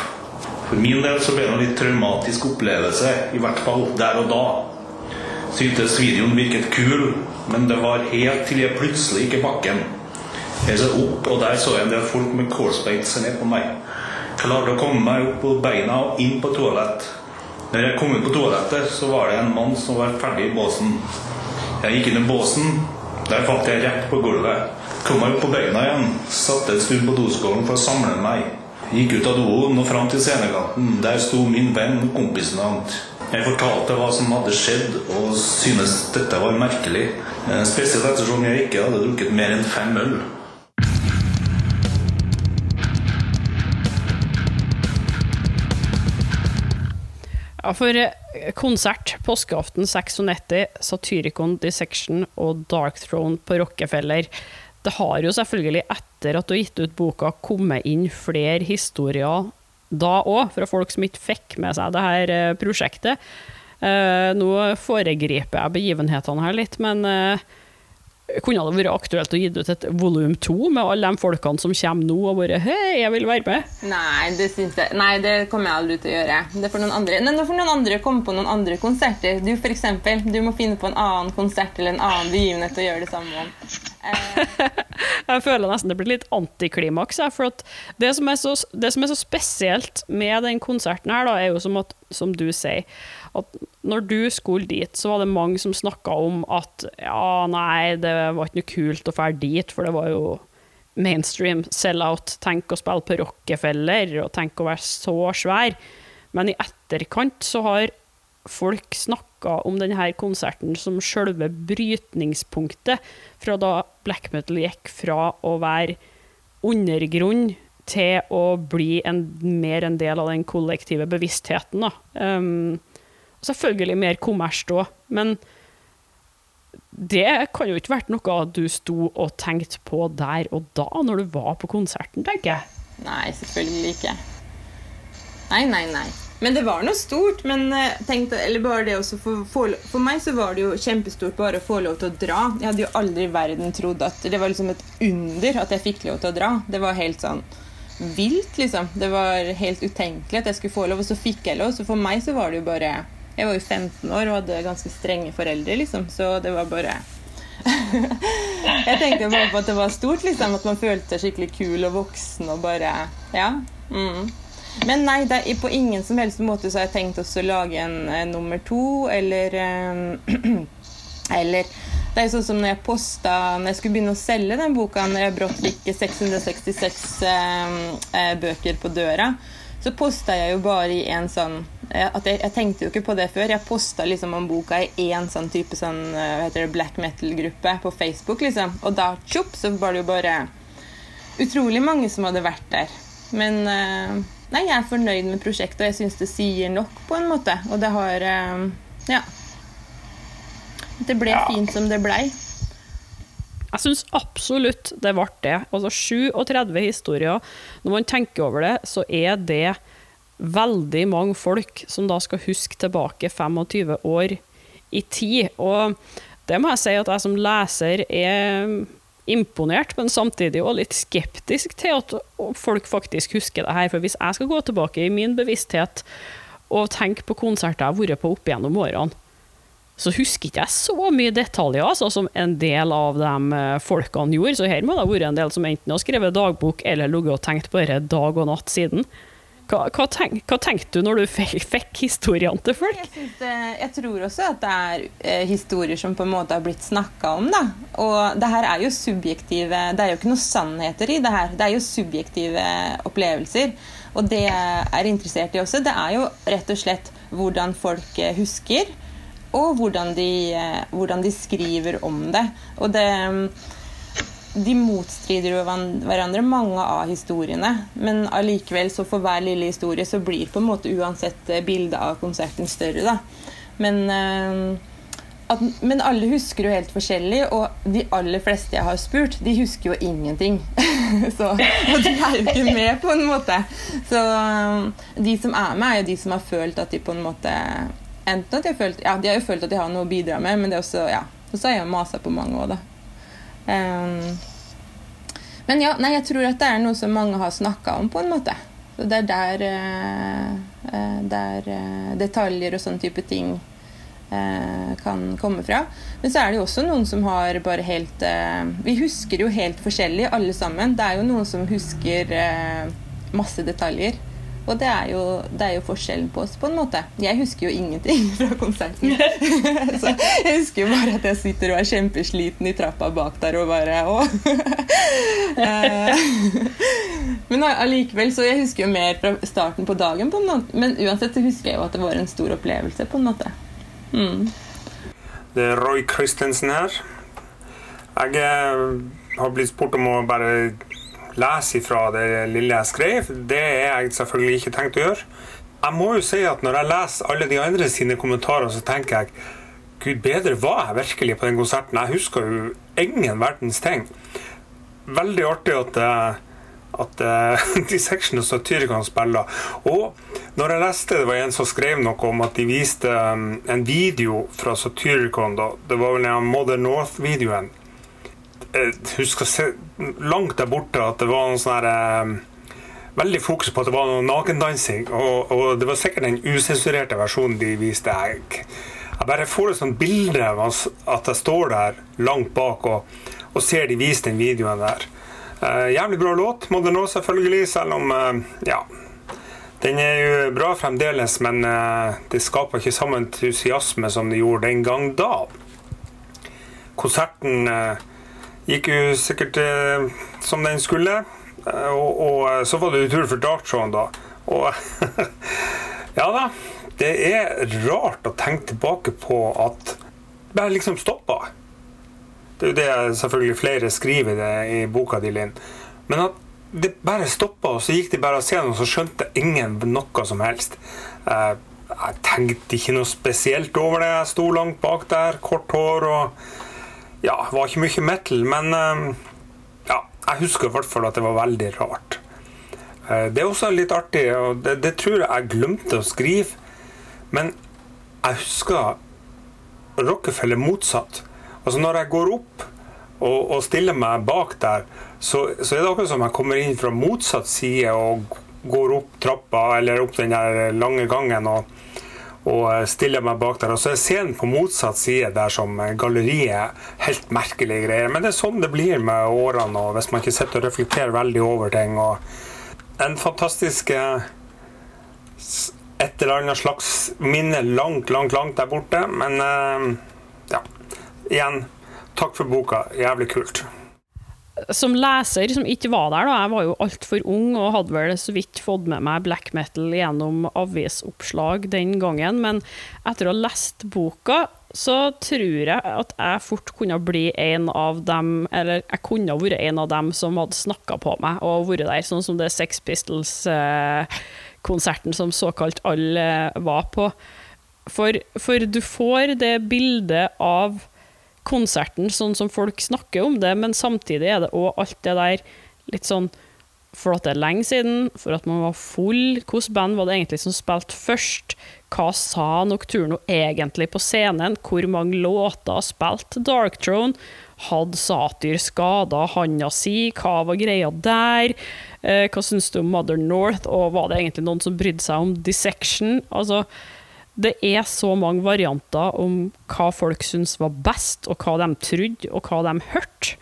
For min del så ble det en litt traumatisk opplevelse, i hvert fall der og da. Syntes videoen virket kul, men det var helt til jeg plutselig gikk i bakken. Jeg så opp, og der så jeg en del folk med corsebaits se ned på meg. Klarte å komme meg opp på beina og inn på toalett. Når jeg kom ut på toalettet, så var det en mann som var ferdig i båsen. Jeg gikk inn i båsen. Der falt jeg rett på gulvet. Kom meg opp på beina igjen. Satte en stund på doskålen for å samle meg. Gikk ut av doen og fram til scenekanten. Der sto min venn og kompisen hans. Jeg fortalte hva som hadde skjedd, og syntes dette var merkelig. Eh, Spesielt ettersom jeg ikke hadde drukket mer enn fem øl. Ja, for eh, konsert påskeaften 96, Satyricon Dissection og Dark Throne på Rockefeller. Det har jo selvfølgelig, etter at du har gitt ut boka, kommet inn flere historier da òg, fra folk som ikke fikk med seg det her eh, prosjektet. Eh, nå foregriper jeg begivenhetene her litt, men kunne det vært aktuelt å gi ut et volum to med alle de folkene som kommer nå og bare Hei, jeg vil være med. Nei, det syns jeg Nei, det kommer jeg aldri til å gjøre. Det får noen andre Nei, får noen andre komme på noen andre konserter. Du for eksempel, du må finne på en annen konsert eller en annen begivenhet å gjøre det samme om. Eh, (laughs) Jeg føler nesten det blir litt antiklimaks. For det, som så, det som er så spesielt med den konserten her, da, er jo som, at, som du sier, at når du skulle dit, så var det mange som snakka om at ja, nei, det var ikke noe kult å dra dit, for det var jo mainstream sell-out. Tenk å spille på Rockefeller, og tenk å være så svær. Men i etterkant så har folk snakka om denne konserten som selve brytningspunktet fra da black metal gikk fra å være undergrunn til å bli en, mer en del av den kollektive bevisstheten. Da. Um, selvfølgelig mer kommers da, men det kan jo ikke vært noe du sto og tenkte på der og da, når du var på konserten, tenker jeg. nei, selvfølgelig ikke. Nei, nei, nei. Men det var noe stort. Men eh, tenkte, for, for, for meg så var det jo kjempestort bare å få lov til å dra. Jeg hadde jo aldri i verden trodd at Det var liksom et under at jeg fikk lov til å dra. Det var helt sånn vilt, liksom. Det var helt utenkelig at jeg skulle få lov, og så fikk jeg lov. Så for meg så var det jo bare Jeg var jo 15 år og hadde ganske strenge foreldre, liksom. Så det var bare (laughs) Jeg tenkte bare på at det var stort, liksom. At man følte seg skikkelig kul og voksen og bare Ja. Mm. Men nei, det er på ingen som helst måte så har jeg tenkt også å lage en, en nummer to, eller um, (clears throat) Eller det er jo sånn som når jeg posta Når jeg skulle begynne å selge den boka, når jeg brått fikk 666 eh, eh, bøker på døra, så posta jeg jo bare i en sånn at jeg, jeg, tenkte jo ikke på det før. Jeg posta liksom om boka i én sånn type sånn, hva heter det, black metal-gruppe på Facebook. liksom. Og da tjopp, så var det jo bare utrolig mange som hadde vært der. Men uh, Nei, jeg er fornøyd med prosjektet, og jeg syns det sier nok, på en måte. Og det har eh, Ja. Det ble ja. fint som det blei. Jeg syns absolutt det ble det. Altså 37 historier. Når man tenker over det, så er det veldig mange folk som da skal huske tilbake 25 år i tid. Og det må jeg si at jeg som leser er imponert, men samtidig også litt skeptisk til at folk faktisk husker det her. For hvis jeg skal gå tilbake i min bevissthet og tenke på konserter jeg har vært på opp gjennom årene, så husker ikke jeg så mye detaljer altså, som en del av de eh, folkene gjorde. Så her må det ha vært en del som enten har skrevet dagbok eller ligget og tenkt bare dag og natt siden. Hva, hva, tenk, hva, tenkte du når du fikk, fikk historiene til folk? Jeg, det, jeg, tror også at det er eh, historier som på en måte har blitt snakka om. Da. Og det her er jo subjektive Det er jo ikke noe sannheter i det her. Det er jo subjektive opplevelser. Og det jeg er interessert i også, det er jo rett og slett hvordan folk eh, husker. Og hvordan de, eh, hvordan de skriver om det. Og det de motstrider jo hverandre, mange av historiene. Men allikevel, så for hver lille historie, så blir på en måte uansett eh, bildet av konserten større, da. Men, uh, at, men alle husker jo helt forskjellig, og de aller fleste jeg har spurt, de husker jo ingenting. (laughs) så, og de er jo ikke med, på en måte. Så um, de som er med, er jo de som har følt at de på en måte Enten at de har følt Ja, de har jo følt at de har noe å bidra med, men det er også, ja. Og så har jeg masa på mange òg, da. Um, men ja, nei, jeg tror at det er noe som mange har snakka om, på en måte. Så det er der, uh, der uh, detaljer og sånne type ting kan komme fra. Men så er det jo også noen som har bare helt Vi husker jo helt forskjellig, alle sammen. Det er jo noen som husker masse detaljer. Og det er, jo, det jo, forskjellen på oss, på en måte. Jeg husker jo ingenting (laughs) fra konserten. (laughs) så jeg husker jo bare at jeg sitter og er kjempesliten i trappa bak der og bare (laughs) Å. Eh, men allikevel, så jeg husker jo mer fra starten på dagen, på en måte. Men uansett så husker jeg jo at det var en stor opplevelse, på en måte. Mm. Det er Roy Christensen her. Jeg eh, har blitt spurt om å bare lese ifra det lille jeg skrev. Det er jeg selvfølgelig ikke tenkt å gjøre. Jeg må jo si at når jeg leser alle de andre sine kommentarer, så tenker jeg Gud bedre var jeg virkelig på den konserten. Jeg husker jo ingen verdens ting. Veldig artig at, eh, at Dissection og Satyricon spiller. Og når jeg leste det var en som skrev noe om at de viste um, en video fra Satyricon, da, det var vel den Modern North-videoen jeg husker se, langt der borte at det var noe sånn her eh, Veldig fokus på at det var noe nakendansing. Og, og, det var sikkert den usensurerte versjonen de viste. Jeg, jeg bare får et sånt bilde av at jeg står der langt bak og, og ser de vise den videoen der. Eh, jævlig bra låt, må det nå selvfølgelig, selv om eh, ja, den er jo bra fremdeles, men eh, det skaper ikke samme entusiasme som det gjorde den gang da. Konserten eh, gikk jo sikkert eh, som den skulle. Eh, og, og, eh, så var det jo tur for dartshowen, da. Og (laughs) ja da. Det er rart å tenke tilbake på at bare liksom stoppa. Det er jo det selvfølgelig flere skriver det i boka di, Linn. Men at det bare stoppa, og så gikk de bare av scenen, og så skjønte ingen noe som helst. Jeg tenkte ikke noe spesielt over det. Jeg sto langt bak der, kort hår og ja, det var ikke mye metal, men ehm, ja, jeg husker i hvert fall at det var veldig rart. Eh, Det er også litt artig, og det, det tror jeg jeg glemte å skrive. Men jeg husker Rockefeller motsatt. Altså Når jeg går opp og, og stiller meg bak der, så, så er det akkurat som jeg kommer inn fra motsatt side og går opp trappa eller opp den der lange gangen og, og stiller meg bak der. Og så er scenen på motsatt side der som galleriet. Helt merkelige greier. Men det er sånn det blir med årene, og hvis man ikke sitter og reflekterer veldig over ting. og en fantastisk eh, et eller annet slags minne langt, langt, langt der borte. Men eh, ja, igjen, takk for boka. Jævlig kult. Som leser som ikke var der, da, jeg var jo altfor ung og hadde vel så vidt fått med meg black metal gjennom avisoppslag den gangen, men etter å ha lest boka, så tror jeg at jeg fort kunne bli en av dem, eller jeg kunne vært en av dem som hadde snakka på meg og vært der, sånn som det Sex Pistols-konserten som såkalt alle var på. For, for du får det bildet av konserten sånn som folk snakker om det, men samtidig er det òg alt det der litt sånn for at det er lenge siden, for at man var full. Hvilket band var det egentlig som spilte først? Hva sa Nocturno egentlig på scenen? Hvor mange låter spilte Dark Throne? Hadde Satyr skada handa si? Hva var greia der? Eh, hva syns du om Mother North? Og var det egentlig noen som brydde seg om Dissection? Altså, det er så mange varianter om hva folk syns var best, og hva de trodde, og hva de hørte.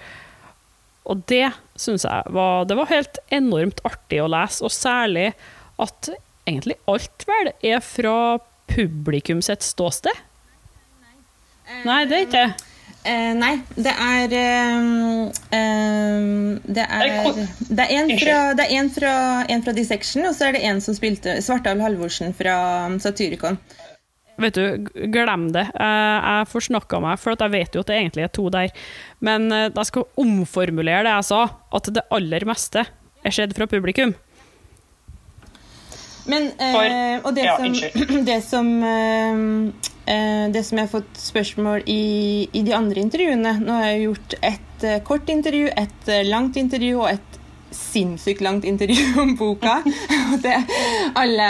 Og det syns jeg var, det var helt enormt artig å lese, og særlig at egentlig alt vel er fra publikum sitt ståsted. Nei, det er ikke det. Uh, nei, det er uh, uh, Det er Det er en fra, det er en fra, en fra Dissection, og så er det en som spilte Svartdal Halvorsen fra Satyricon. Vet du, glem det. Eh, Jeg forsnakka meg, for at jeg vet jo at det egentlig er to der. Men eh, jeg skal omformulere det jeg sa, at det aller meste er skjedd fra publikum. Men eh, Og det ja, som, (clears throat) det som eh, eh, Det som jeg har fått spørsmål i, i de andre intervjuene Nå har jeg gjort et kort intervju, et langt intervju og et sinnssykt langt intervju (laughs) om boka. Og det alle,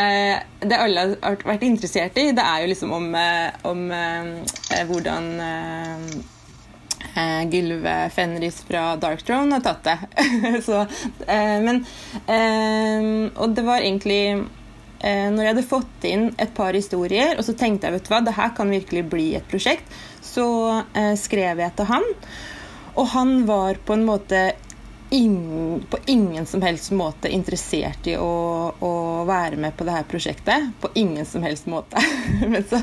det alle har vært interessert i, det er jo liksom om, eh, om eh, hvordan eh, eh, Gylve Fenris fra Dark Throne har tatt det. (laughs) Så, eh, men eh, Og det var egentlig eh, Når jeg hadde fått inn et par historier, og så tenkte jeg vet du hva, det her kan virkelig bli et prosjekt, så skrev jeg til han. Og han var på en måte ingen, på ingen som helst måte interessert i å, å være med på det her prosjektet. På ingen som helst måte. (laughs) Men så,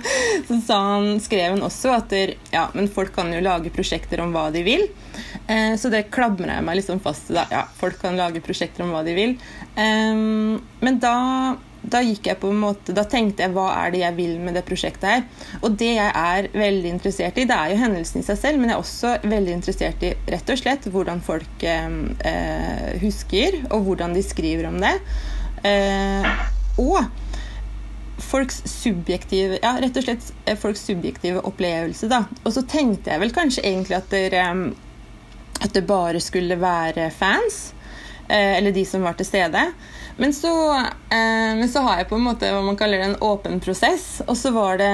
så han, skrev han også at der, ja, men folk kan jo lage prosjekter om hva de vil. Eh, så det klamrer jeg meg liksom fast til. Ja, folk kan lage prosjekter om hva de vil. Eh, men da da gikk jeg på en måte, da tenkte jeg hva er det jeg vil med det prosjektet her. Og det jeg er veldig interessert i, det er jo hendelsen i seg selv, men jeg er også veldig interessert i rett og slett hvordan folk eh, eh, husker, og hvordan de skriver om det. Eh, og folks subjektive ja, rett og slett eh, folks subjektive opplevelse. da. Og så tenkte jeg vel kanskje egentlig at, dere, at det bare skulle være fans, eh, eller de som var til stede. Men så, eh, men så har jeg på en måte hva man kaller det en åpen prosess. Og så var det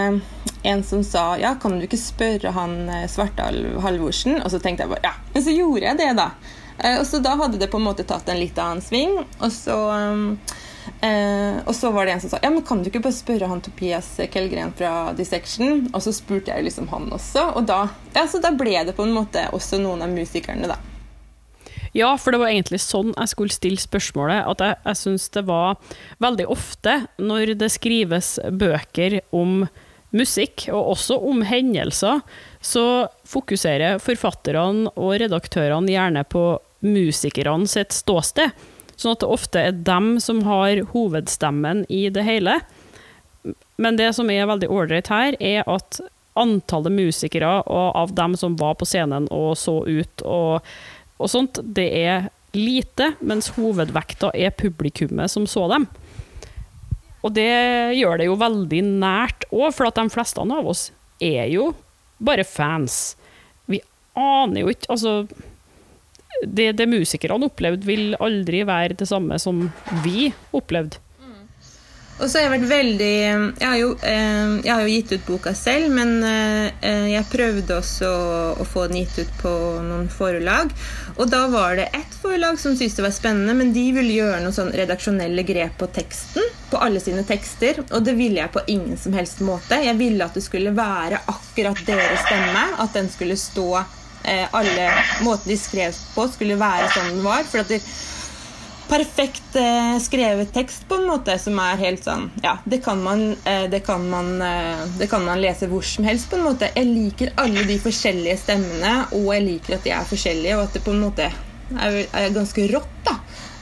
en som sa ja, kan du ikke spørre han Svartalv Halvorsen? Og så tenkte jeg bare ja. Men så gjorde jeg det, da. Eh, og så da hadde det på en måte tatt en litt annen sving. Og så, eh, og så var det en som sa ja, men kan du ikke bare spørre han Topias Kellgren fra Dissection? Og så spurte jeg liksom han også. Og da, ja, så da ble det på en måte også noen av musikerne, da. Ja, for det var egentlig sånn jeg skulle stille spørsmålet. At jeg, jeg syns det var veldig ofte, når det skrives bøker om musikk, og også om hendelser, så fokuserer forfatterne og redaktørene gjerne på musikerne sitt ståsted. Sånn at det ofte er dem som har hovedstemmen i det hele. Men det som er veldig ålreit her, er at antallet musikere og av dem som var på scenen og så ut og, og sånt, det er lite, mens hovedvekta er publikummet som så dem. Og det gjør det jo veldig nært òg, for at de fleste av oss er jo bare fans. Vi aner jo ikke Altså, det, det musikerne opplevde, vil aldri være det samme som vi opplevde. Og så har jeg vært veldig Jeg har jo, eh, jeg har jo gitt ut boka selv, men eh, jeg prøvde også å, få den gitt ut på noen forlag. Og da var det ett forlag som syntes det var spennende, men de ville gjøre noen sånn redaksjonelle grep på teksten. På alle sine tekster. Og det ville jeg på ingen som helst måte. Jeg ville at det skulle være akkurat deres stemme. At den skulle stå eh, Alle måter de skrev på, skulle være sånn den var. For at det, perfekt eh, skrevet tekst på en måte som er helt sånn Ja, det kan, man, eh, det, kan man, eh, det kan man lese hvor som helst, på en måte. Jeg liker alle de forskjellige stemmene, og jeg liker at de er forskjellige, og at det på en måte er, er ganske rått, da.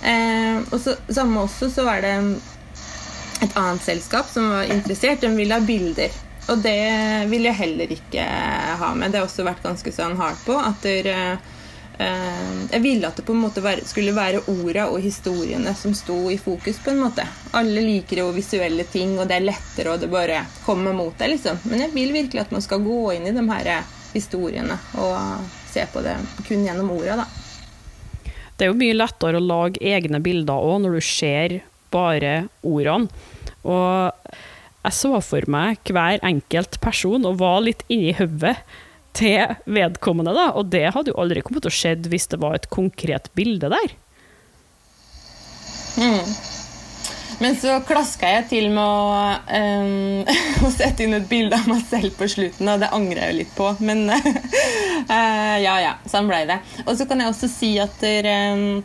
Eh, og så, samme også så var det et annet selskap som var interessert. De ville ha bilder. Og det vil jeg heller ikke ha med. Det har også vært ganske sånn hardt på. At der, eh, jeg ville at det på en måte skulle være orda og historiene som sto i fokus. på en måte. Alle liker jo visuelle ting, og det er lettere, og det bare kommer mot deg. liksom. Men jeg vil virkelig at man skal gå inn i de her historiene og se på det kun gjennom orda. da. Det er jo mye lettere å lage egne bilder òg, når du ser bare ordene. Og jeg så for meg hver enkelt person og var litt inni hodet til vedkommende, da. Og det hadde jo aldri kommet til å skje hvis det var et konkret bilde der. Men så klaska jeg til med å, um, (laughs) å sette inn et bilde av meg selv på slutten, og det angrer jeg jo litt på. Men uh, (laughs) ja, ja, sånn ble det. Og så kan jeg også si at der, um,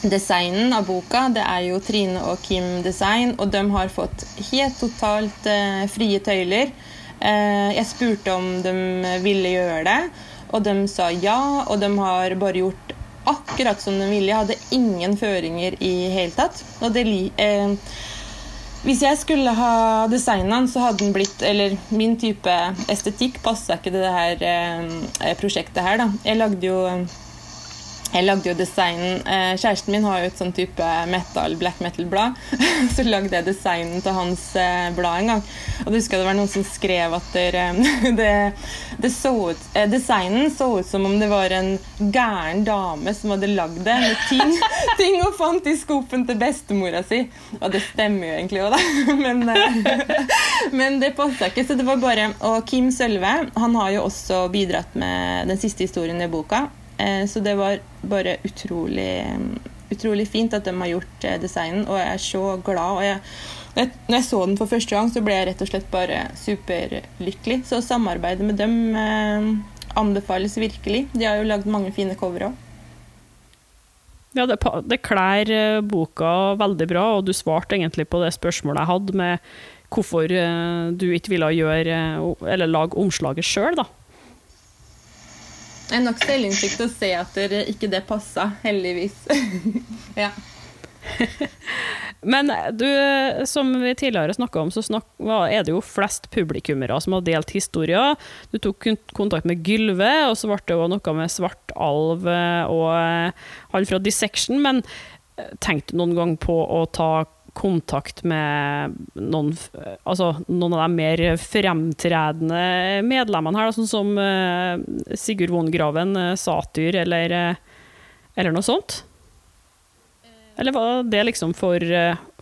designen av boka det er jo Trine og Kim Design, og de har fått helt totalt uh, frie tøyler. Eh, jeg spurte om de ville gjøre det, og de sa ja. Og de har bare gjort akkurat som de ville. Jeg hadde ingen føringer i hele tatt. Og det, eh, hvis jeg skulle ha designa den, så hadde den blitt Eller min type estetikk passa ikke til det her eh, prosjektet her, da. Jeg lagde jo jeg lagde jo designen eh, Kjæresten min har jo et sånn type metal, black metal-blad. (laughs) Så lagde jeg designen til hans eh, blad en gang. Og det husker det var noen som skrev at der, eh, (laughs) det, det så ut, designen så ut som om det var en gæren dame som hadde lagd det. Med ting, (laughs) ting hun fant i skuffen til bestemora si. Og det stemmer jo egentlig òg, da. Men, men det passa ikke. Så det var bare Og Kim Sølve han har jo også bidratt med den siste historien i boka. Eh, Så det var bare utrolig, utrolig fint at de har gjort eh, designen, og jeg er så glad. Og jeg, når jeg- så den for første gang, så ble jeg rett og slett bare superlykkelig. Så samarbeidet med dem eh, anbefales virkelig. De har jo lagd mange fine cover òg. Ja, det, det klær boka veldig bra, og du svarte egentlig på det spørsmålet jeg hadde med hvorfor du ikke ville gjøre, eller lage omslaget sjøl, da. Jeg er nok selvinnsikt å se at ikke det passa, heldigvis. (laughs) ja. Men du, som vi tidligere snakka om, så snak, er det jo flest publikummere som har delt historier. Du tok kontakt med Gylve, og så ble det jo noe med Svart alv eh, og eh, han fra Dissection. Men eh, tenkte du noen gang på å ta med noen, altså, noen av de mer fremtredende medlemmene her, da, sånn som uh, Sigurd Von Graven, eh, Satyr, eller, uh, eller noe sånt? Eller var det liksom for,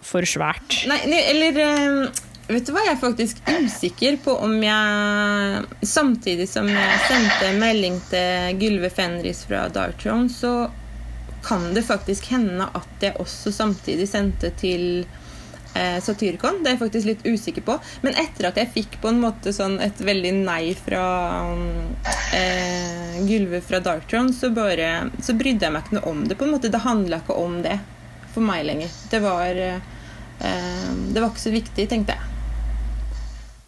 for svært? Nei, nei, eller Vet du hva, jeg er faktisk usikker på om jeg Samtidig som jeg sendte melding til Gylve Fenris fra Dark Throne, så kan det faktisk hende at jeg også samtidig sendte til eh, Satyricon. Det er jeg faktisk litt usikker på. Men etter at jeg fikk på en måte sånn et veldig nei fra um, eh, Gylve fra Darktron, så, bare, så brydde jeg meg ikke noe om det. på en måte. Det handla ikke om det for meg lenger. Det var, eh, det var ikke så viktig, tenkte jeg.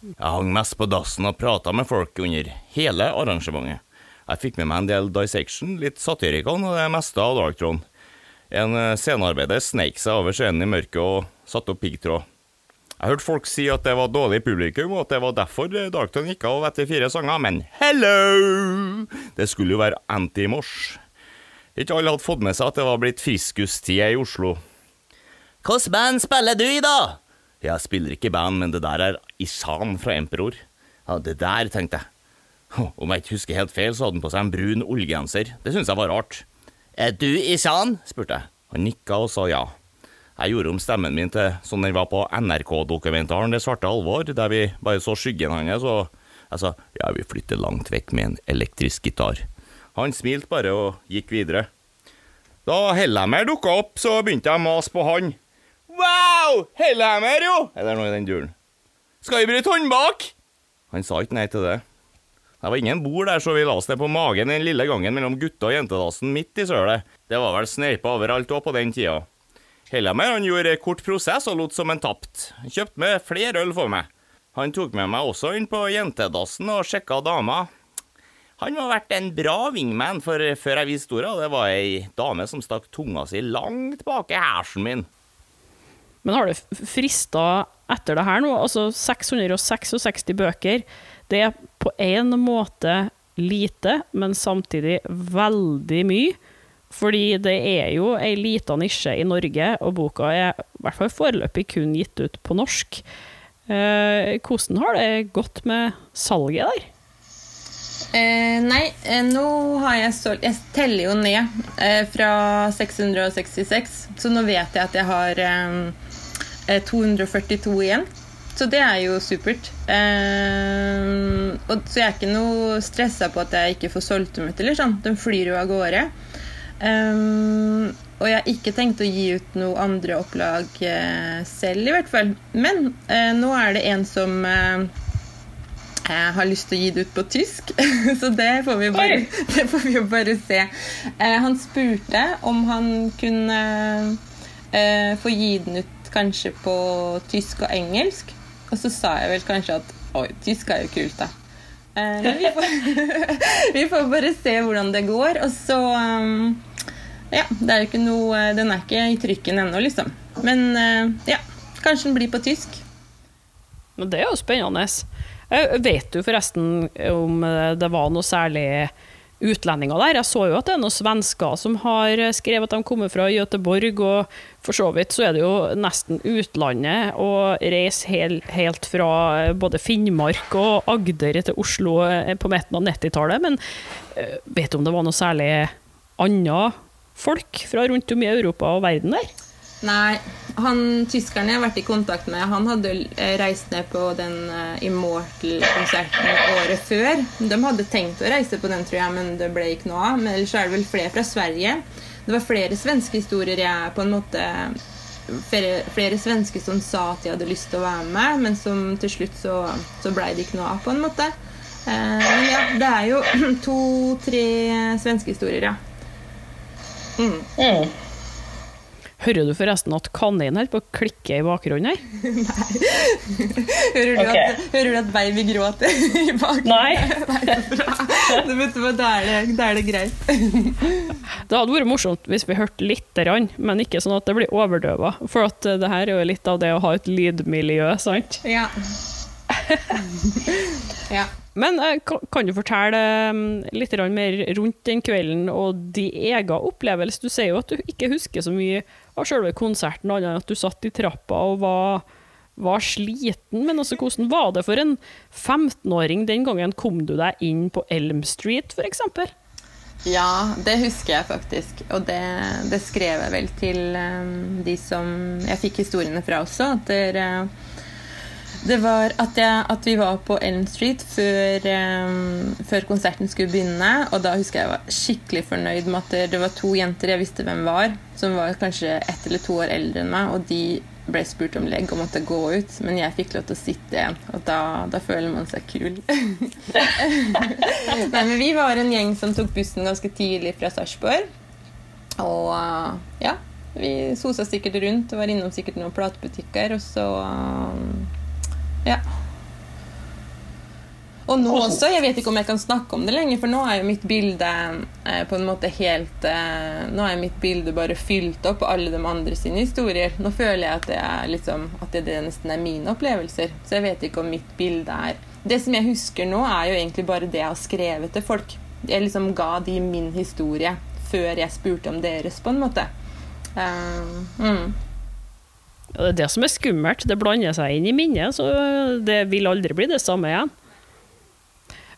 Jeg hang mest på dassen og prata med folk under hele arrangementet. Jeg fikk med meg en del Dissection, litt satirikon og det meste av Darktron. En eh, scenearbeider sneik seg over scenen i mørket og satte opp piggtråd. Jeg hørte folk si at det var dårlig publikum, og at det var derfor Darktron gikk av etter fire sanger, men hello! Det skulle jo være anti-mosh. Ikke alle hadde fått med seg at det var blitt friskustid i Oslo. Hvilket band spiller du i, da? Jeg spiller ikke band, men det der er Isan fra Emperor. Ja, det der, tenkte jeg. Om jeg ikke husker helt feil, så hadde han på seg en brun ullgenser. Det syntes jeg var rart. Er du Isan? spurte jeg. Han nikka og sa ja. Jeg gjorde om stemmen min til sånn den var på NRK-dokumentaren Det svarte alvor, der vi bare så skyggen hans, og jeg sa ja, vi flytter langt vekk med en elektrisk gitar. Han smilte bare og gikk videre. Da Hellhammer dukka opp, så begynte jeg å mase på han. Wow! Hellhammer, jo! Eller noe i den duren. Skal vi bryte håndbak? Han sa ikke nei til det. Det var ingen bord der, så vi la oss ned på magen den lille gangen mellom gutta- og jentedassen midt i sølet. Det var vel sneipa overalt òg på den tida. Hellemer han gjorde kort prosess og lot som en tapt. Kjøpte med flere øl for meg. Han tok med meg også inn på jentedassen og sjekka dama. Han må ha vært en bra wingman, for før jeg viste ordet, det var ei dame som stakk tunga si langt bak i hersen min. Men har det frista etter det her nå? Altså 666 bøker. Det er på en måte lite, men samtidig veldig mye. Fordi det er jo ei lita nisje i Norge, og boka er i hvert fall foreløpig kun gitt ut på norsk. Eh, hvordan har det gått med salget der? Eh, nei, eh, nå har jeg solgt Jeg teller jo ned eh, fra 666, så nå vet jeg at jeg har eh, 242 igjen. Så det er jo supert. Eh, og, så jeg er ikke noe stressa på at jeg ikke får solgt dem ut. eller sånn. De flyr jo av gårde. Eh, og jeg har ikke tenkt å gi ut noe andre opplag eh, selv, i hvert fall. Men eh, nå er det en som eh, jeg har lyst til å gi det ut på tysk, (laughs) så det får vi jo bare, (laughs) det får vi jo bare se. Eh, han spurte om han kunne eh, få gi den ut kanskje på tysk og engelsk. Og så sa jeg vel kanskje at oi, tysk er jo kult, da. Eh, vi får, (laughs) vi får bare se hvordan det går. Og så um, Ja, det er jo ikke noe Den er ikke i trykken ennå, liksom. Men uh, ja, kanskje den blir på tysk. Men det er jo spennende. Vet du forresten om det var noe særlig utlendinger der? Jeg så jo at det er noen svensker som har skrevet at de kommer fra Göteborg, og for så vidt så er det jo nesten utlandet å reise helt, helt fra både Finnmark og Agder til Oslo på midten av 90-tallet, men eh, vet du om det var noe særlig andre folk fra rundt om i Europa og verden der? Nei, han tyskeren jeg har vært i kontakt med, han hadde eh, reist ned på den uh, Immortal-konserten året før. De hadde tenkt å reise på den, tror jeg, men det ble ikke noe av. Men ellers er det vel flere fra Sverige. Det var flere svenske historier jeg på en måte Flere, flere svensker som sa at de hadde lyst til å være med, men som til slutt så, så blei det ikke noe av, på en måte. Uh, men ja, det er jo (clears throat) to-tre svenske historier, ja. Mm. Mm. Hører du forresten at kaninen holder på å klikke i bakgrunnen her? Hører du, okay. at, hører du at baby gråter (laughs) i bakgrunnen? Nei. (laughs) Nei, bra. (laughs) Du Da er det, da er det greit. Det hadde vært morsomt hvis vi hørte lite grann, men ikke sånn at det blir overdøva. For at eh, det her er jo litt av det å ha et lydmiljø, sant? Ja. ja. Men eh, kan, du fortelle eh, litt mer rundt den kvelden og de egen opplevelse? Du sier jo at du ikke husker så mye av selve konserten, annet enn at du satt i trappa og var, var sliten. Men altså, hvordan var det for en 15-åring den gangen? Kom du deg inn på Elm Street, f.eks.? Ja, det husker jeg faktisk. Og det, det skrev jeg vel til um, de som jeg fikk historiene fra også. At det, det var at, jeg, at vi var på Elm Street før, um, før konserten skulle begynne. Og da husker jeg jeg var skikkelig fornøyd med at det, det var to jenter jeg visste hvem var, som var kanskje ett eller to år eldre enn meg. Og de ble spurt om legg og måtte gå ut, men jeg fikk lov til å sitte igjen. Og da, da føler man seg kul. (laughs) Nei, men vi var en gjeng som tok bussen ganske tidlig fra Sarpsborg. Og uh, ja, vi sosa sikkert rundt og var innom sikkert noen platebutikker, og så um, ja. Og nå også, jeg vet ikke om jeg kan snakke om det lenger, for nå er jo mitt bilde eh, på en måte helt eh, Nå er mitt bilde bare fylt opp av alle de andre sine historier. Nå føler jeg at det, er liksom, at det, det nesten er mine opplevelser. Så jeg vet ikke om mitt bilde er Det som jeg husker nå, er jo egentlig bare det jeg har skrevet til folk. Jeg liksom ga de min historie før jeg spurte om deres, på en måte. Uh, mm. Det er det som er skummelt. Det blander seg inn i minnet, så det vil aldri bli det samme igjen.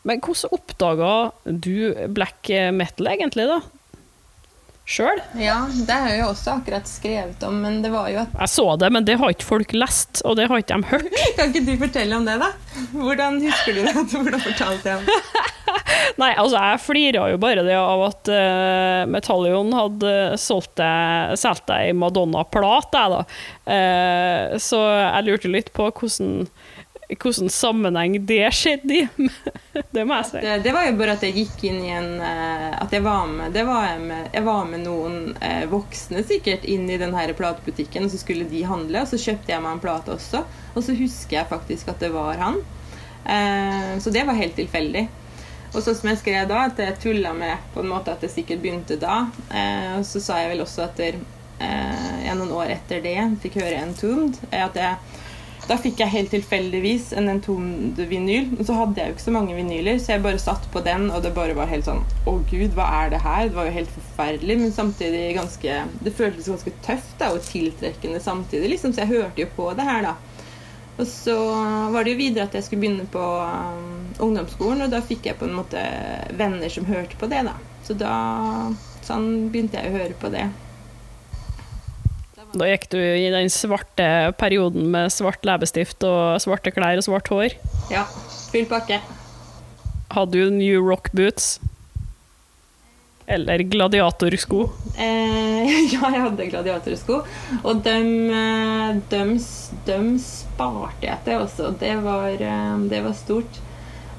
Men hvordan oppdaga du black metal, egentlig, da? Sjøl. Ja, det har jeg også akkurat skrevet om, men det var jo at Jeg så det, men det har ikke folk lest, og det har ikke de hørt. (laughs) Kan ikke du fortelle om det, da? Hvordan husker du det? (laughs) Hvordan fortalte jeg om det? (laughs) Nei, altså, jeg flira jo bare det av at uh, Metallion hadde solgt deg, solgt deg Madonna-plat, jeg, da. Uh, så jeg lurte litt på hvordan hvordan sammenheng det skjedde i. (laughs) det må jeg si. Det, det, var jo bare at jeg gikk inn i en eh, At jeg var med, var jeg, med jeg var med noen eh, voksne sikkert inn i den her platebutikken, og så skulle de handle, og så kjøpte jeg meg en plate også. Og så husker jeg faktisk at det var han. Eh, så det var helt tilfeldig. Og så som jeg skrev da, at jeg tulla med på en måte at det sikkert begynte da. Og så sa jeg vel også at der, noen år etter det fikk høre Entombed, at jeg da fikk jeg helt tilfeldigvis en Entombed-vinyl. Og så hadde jeg jo ikke så mange vinyler, så jeg bare satt på den, og det bare var helt sånn Å gud, hva er det her? Det var jo helt forferdelig, men samtidig ganske Det føltes ganske tøft da, og tiltrekkende samtidig, liksom, så jeg hørte jo på det her, da. Og så var det jo videre at jeg skulle begynne på um, ungdomsskolen, og da fikk jeg på en måte venner som hørte på det, da. Så da sånn begynte jeg å høre på det. Da gikk du i den svarte perioden med svart leppestift og svarte klær og svart hår. Ja. Full pakke. Hadde du New Rock boots? Eller gladiatorsko? Eh, (laughs) ja, jeg hadde gladiatorsko. Og dem, eh, dem, dem sparte jeg til også. Det var, eh, det var stort.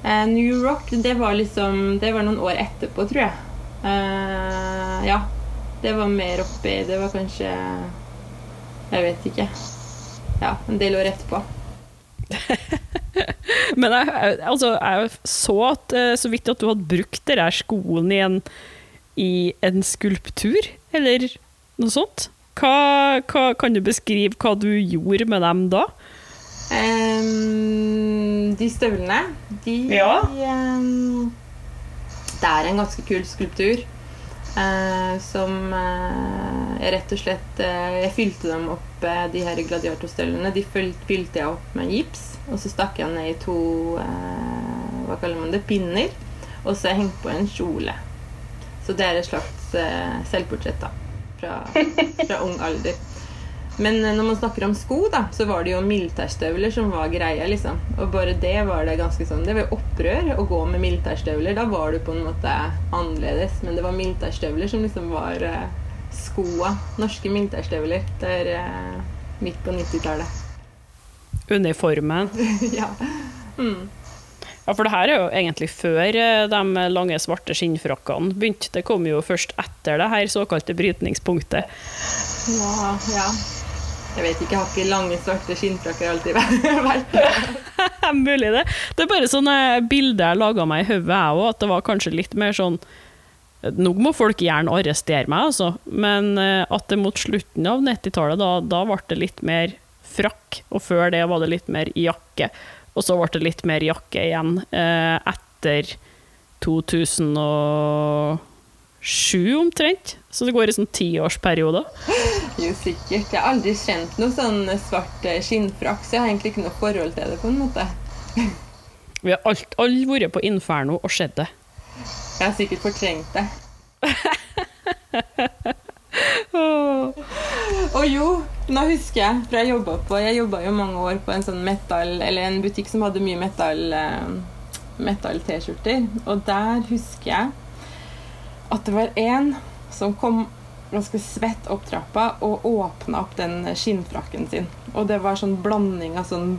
Eh, New Rock, det var liksom Det var noen år etterpå, tror jeg. Eh, ja. Det var mer oppi Det var kanskje jeg vet ikke. Ja, en del år etterpå. (laughs) Men jeg, altså, jeg så at, eh, så vidt at du hadde brukt de skoen i en, i en skulptur, eller noe sånt. Hva, hva, kan du beskrive hva du gjorde med dem da? Um, de støvlene, de ja. um, Det er en ganske kul skulptur. Eh, som eh, jeg rett og slett eh, Jeg fylte dem opp, eh, de her gladiatorstøvlene. De fylte jeg opp med gips. Og så stakk jeg ned i to eh, hva kaller man det, pinner. Og så hengte jeg på en kjole. Så det er et slags eh, selvportrett da, fra, (laughs) fra ung alder. Men når man snakker om sko, da, så var det jo militærstøvler som var greia. liksom. Og bare det var det ganske sånn Det var jo opprør å gå med militærstøvler. Da var du på en måte annerledes. Men det var militærstøvler som liksom var uh, skoa. Norske militærstøvler. Der uh, midt på 90-tallet. Uniformen. (laughs) ja. Mm. Ja, for det her er jo egentlig før eh, de lange, svarte skinnfrakkene begynte. Det kom jo først etter det her såkalte brytningspunktet. Ja, ja. Jeg vet ikke, jeg har ikke lange, svarte skinnfrakker alltid (laughs) vært (laughs) Mulig det. Det er bare sånne bilder jeg laga meg i hodet, jeg òg, at det var kanskje litt mer sånn Nå må folk gjerne arrestere meg, altså, men eh, at det mot slutten av 90-tallet, da, da ble det litt mer frakk, og før det var det litt mer jakke. Og så ble det litt mer jakke igjen eh, etter 2000 sju omtrent. Så det går i sånn tiårsperioder. Jo, sikkert. Jeg har aldri kjent noe sånn svart eh, skinnfrakk, så jeg har egentlig ikke noe forhold til det, på en måte. Vi har alt, alle vært på Inferno og sett det. Jeg har sikkert fortrengt det. (laughs) Og jo, nå husker jeg, for jeg jobba på Jeg jobba jo mange år på en sånn metal Eller en butikk som hadde mye metal eh, metal-T-skjorter. Og der husker jeg at det var en som kom ganske svett opp trappa og åpna opp den skinnfrakken sin. Og det var sånn blanding av sånn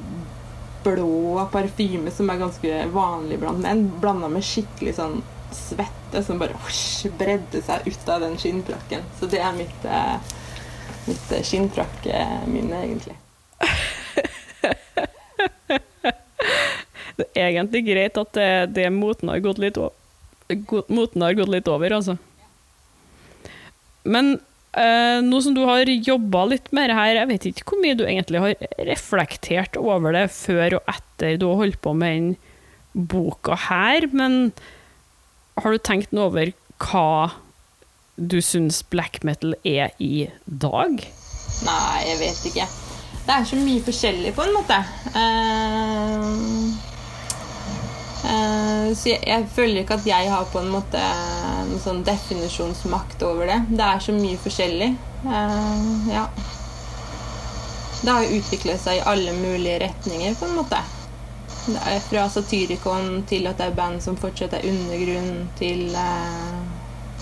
blå parfyme som er ganske vanlig blant menn, blanda med skikkelig sånn svette som bare husk, bredde seg ut av den skinnfrakken. Så det er mitt, eh, mitt eh, skinnfrakkminne, egentlig. (laughs) det er egentlig greit at det, det moten har gått litt over moten har gått litt over, altså. Men eh, nå som du har jobba litt med det her, jeg vet ikke hvor mye du egentlig har reflektert over det før og etter du har holdt på med den boka her, men har du tenkt noe over hva du syns black metal er i dag? Nei, jeg vet ikke. Det er så mye forskjellig, på en måte. Uh, så jeg, jeg føler ikke at jeg har på en måte noen sånn definisjonsmakt over det. Det er så mye forskjellig. Eh, ja. Det har jo utviklet seg i alle mulige retninger, på en måte. Fra Satyricon til at det er band som fortsatt er undergrunn, til eh,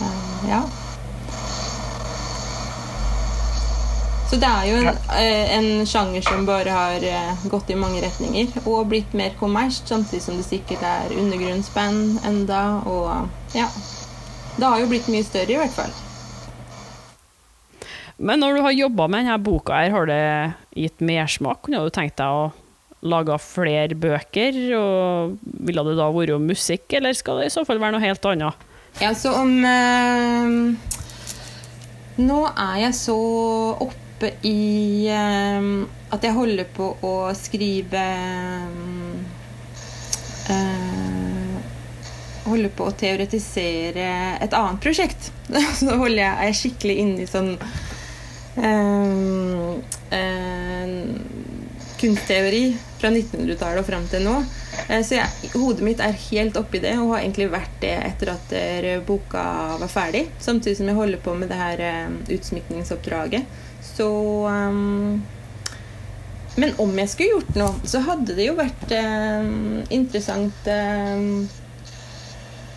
eh, Ja. Så det er jo en, eh, en sjanger som bare har eh, gått i mange retninger og blitt mer kommersielt, samtidig som det sikkert er undergrunnsband enda, og ja. Det har jo blitt mye større, i hvert fall. Men når du har jobba med denne boka, her, har det gitt mersmak? Kunne du tenkt deg å lage flere bøker? Og ville det da vært musikk, eller skal det i så fall være noe helt annet? Ja, så om eh, Nå er jeg så oppe i eh, at jeg holder på å skrive eh, Holder på å teoretisere et annet prosjekt. (laughs) Så holder jeg, er jeg skikkelig inne i sånn eh, eh, kunstteori fra 1900-tallet og fram til nå. Eh, Så jeg, hodet mitt er helt oppi det, og har egentlig vært det etter at boka var ferdig. Samtidig som jeg holder på med det her utsmykningsoppdraget. Så um, Men om jeg skulle gjort noe, så hadde det jo vært um, interessant um,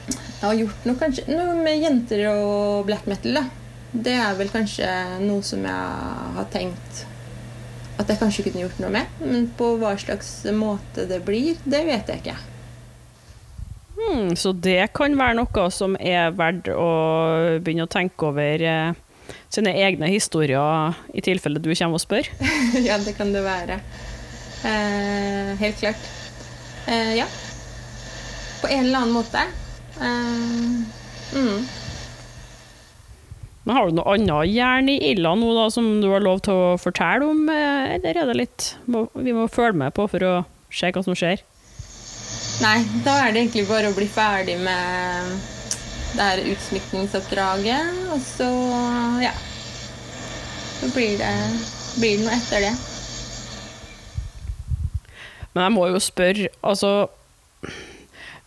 Jeg har gjort noe kanskje Noe med jenter og black metal, da. Det er vel kanskje noe som jeg har tenkt at jeg kanskje kunne gjort noe med. Men på hva slags måte det blir, det vet jeg ikke. Hmm, så det kan være noe som er verdt å begynne å tenke over eh, sine egne historier, i tilfelle du kommer og spør? (laughs) ja, det kan det være. Eh, helt klart. Eh, ja. På en eller annen måte. Eh, mm. Men har du noe annet jern i ilda nå da, som du har lov til å fortelle om, eh, eller er det litt vi må følge med på for å se hva som skjer? Nei, da er det egentlig bare å bli ferdig med det her utsmykningsoppdraget, og så ja. Så blir det, blir det noe etter det. Men jeg må jo spørre, altså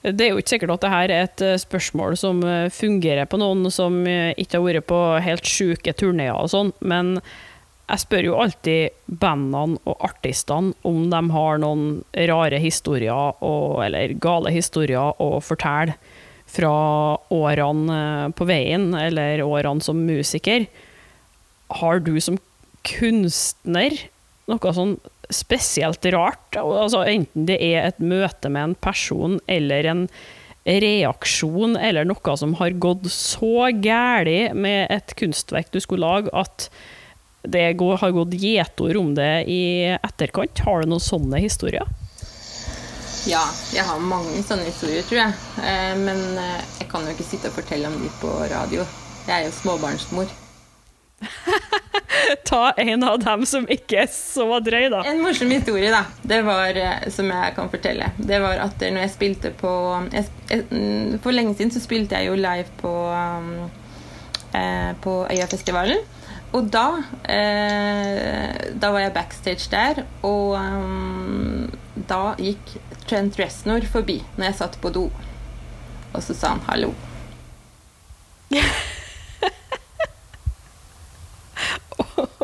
Det er jo ikke sikkert at det her er et eh, spørsmål som eh, fungerer på noen som eh, ikke har vært på helt sjuke turneer og sånn, men jeg spør jo alltid bandene og artistene om de har noen rare historier, og, eller gale historier, å fortelle fra årene på veien, eller årene som musiker. Har du som kunstner noe sånn spesielt rart? Altså, enten det er et møte med en person eller en reaksjon eller noe som har gått så galt med et kunstverk du skulle lage, at det har gått gjetord om det i etterkant. Har du noen sånne historier? Ja, jeg har mange sånne historier, tror jeg. Eh, men eh, jeg kan jo ikke sitte og fortelle om de på radio. Jeg er jo småbarnsmor. (laughs) Ta en av dem som ikke er så drøy, da. En morsom historie, da. Det var, eh, som jeg kan fortelle. Det var at når jeg spilte på jeg, jeg, For lenge siden så spilte jeg jo live på, eh, på Øyafestivalen. Og da eh, Da var jeg backstage der, og um, da gikk Trent Reznor forbi når jeg satt på do. Og så sa han 'hallo'. (laughs)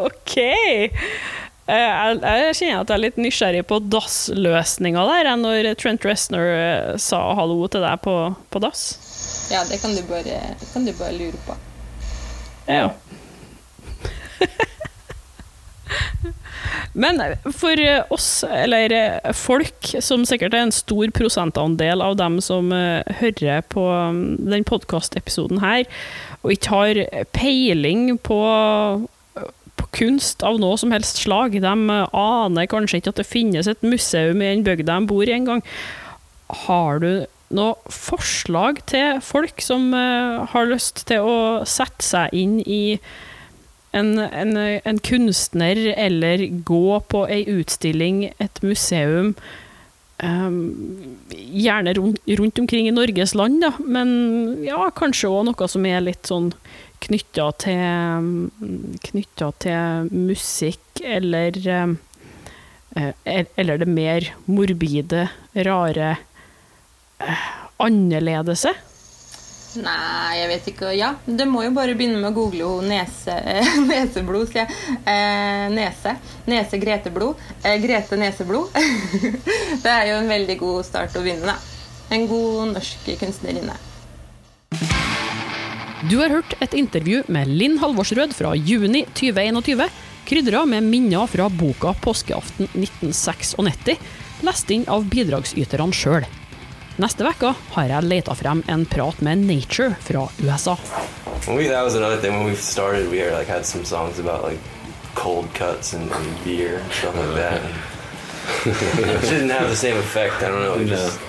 OK. Jeg, jeg kjenner at jeg er litt nysgjerrig på dassløsninga der, når Trent Reznor sa hallo til deg på, på dass. Ja, det kan du bare, kan du bare lure på. Ja. (laughs) Men for oss, eller folk, som sikkert er en stor prosentandel av dem som hører på den podkastepisoden her, og ikke har peiling på, på, kunst av noe som helst slag, de aner kanskje ikke at det finnes et museum i den bygda de bor i engang. Har du noe forslag til folk som har lyst til å sette seg inn i en, en, en, kunstner eller gå på ei utstilling, et museum, um, gjerne rundt, rundt, omkring i Norges land, da, men ja, kanskje òg noe som er litt sånn knytta til, knytta til musikk, eller um, eller det mer morbide, rare eh, annerledes? Nei, jeg vet ikke. Ja, det må jo bare begynne med å google nese, (laughs) neseblod, sier jeg. Eh, nese. Nese Grete Blod. Eh, Grete Neseblod. (laughs) det er jo en veldig god start å begynne, da. En god norsk kunstnerinne. Du har hørt et intervju med Linn Halvorsrød fra juni 2021, krydra med minner fra boka 'Påskeaften 1996', lest inn av bidragsyterne sjøl. Neste uke har jeg leta frem en prat med Nature fra USA. We, that was another thing when we started. We like had some songs about like cold cuts and, and beer and stuff like that. (laughs) it didn't have the same effect. I don't know. It just,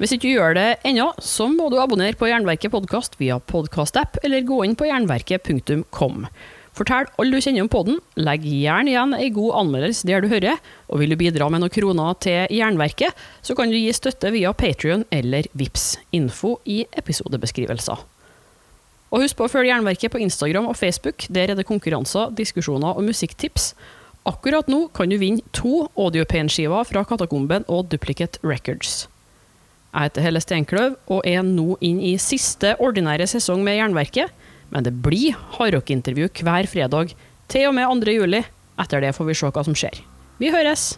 Hvis ikke du gjør det ennå, så må du abonnere på Jernverket podkast via podkastapp, eller gå inn på jernverket.kom. Fortell alle du kjenner om podden, legg gjerne igjen ei god anmeldelse der du hører, og vil du bidra med noen kroner til Jernverket, så kan du gi støtte via Patrion eller VIPS. Info i episodebeskrivelser. Og husk på å følge Jernverket på Instagram og Facebook, der er det konkurranser, diskusjoner og musikktips. Akkurat nå kan du vinne to Audiopain-skiver fra Katakomben og Duplicate Records. Jeg heter Helle Steinkløv og er nå inn i siste ordinære sesong med Jernverket, men det blir hardrockintervju hver fredag til og med 2. juli. Etter det får vi se hva som skjer. Vi høres!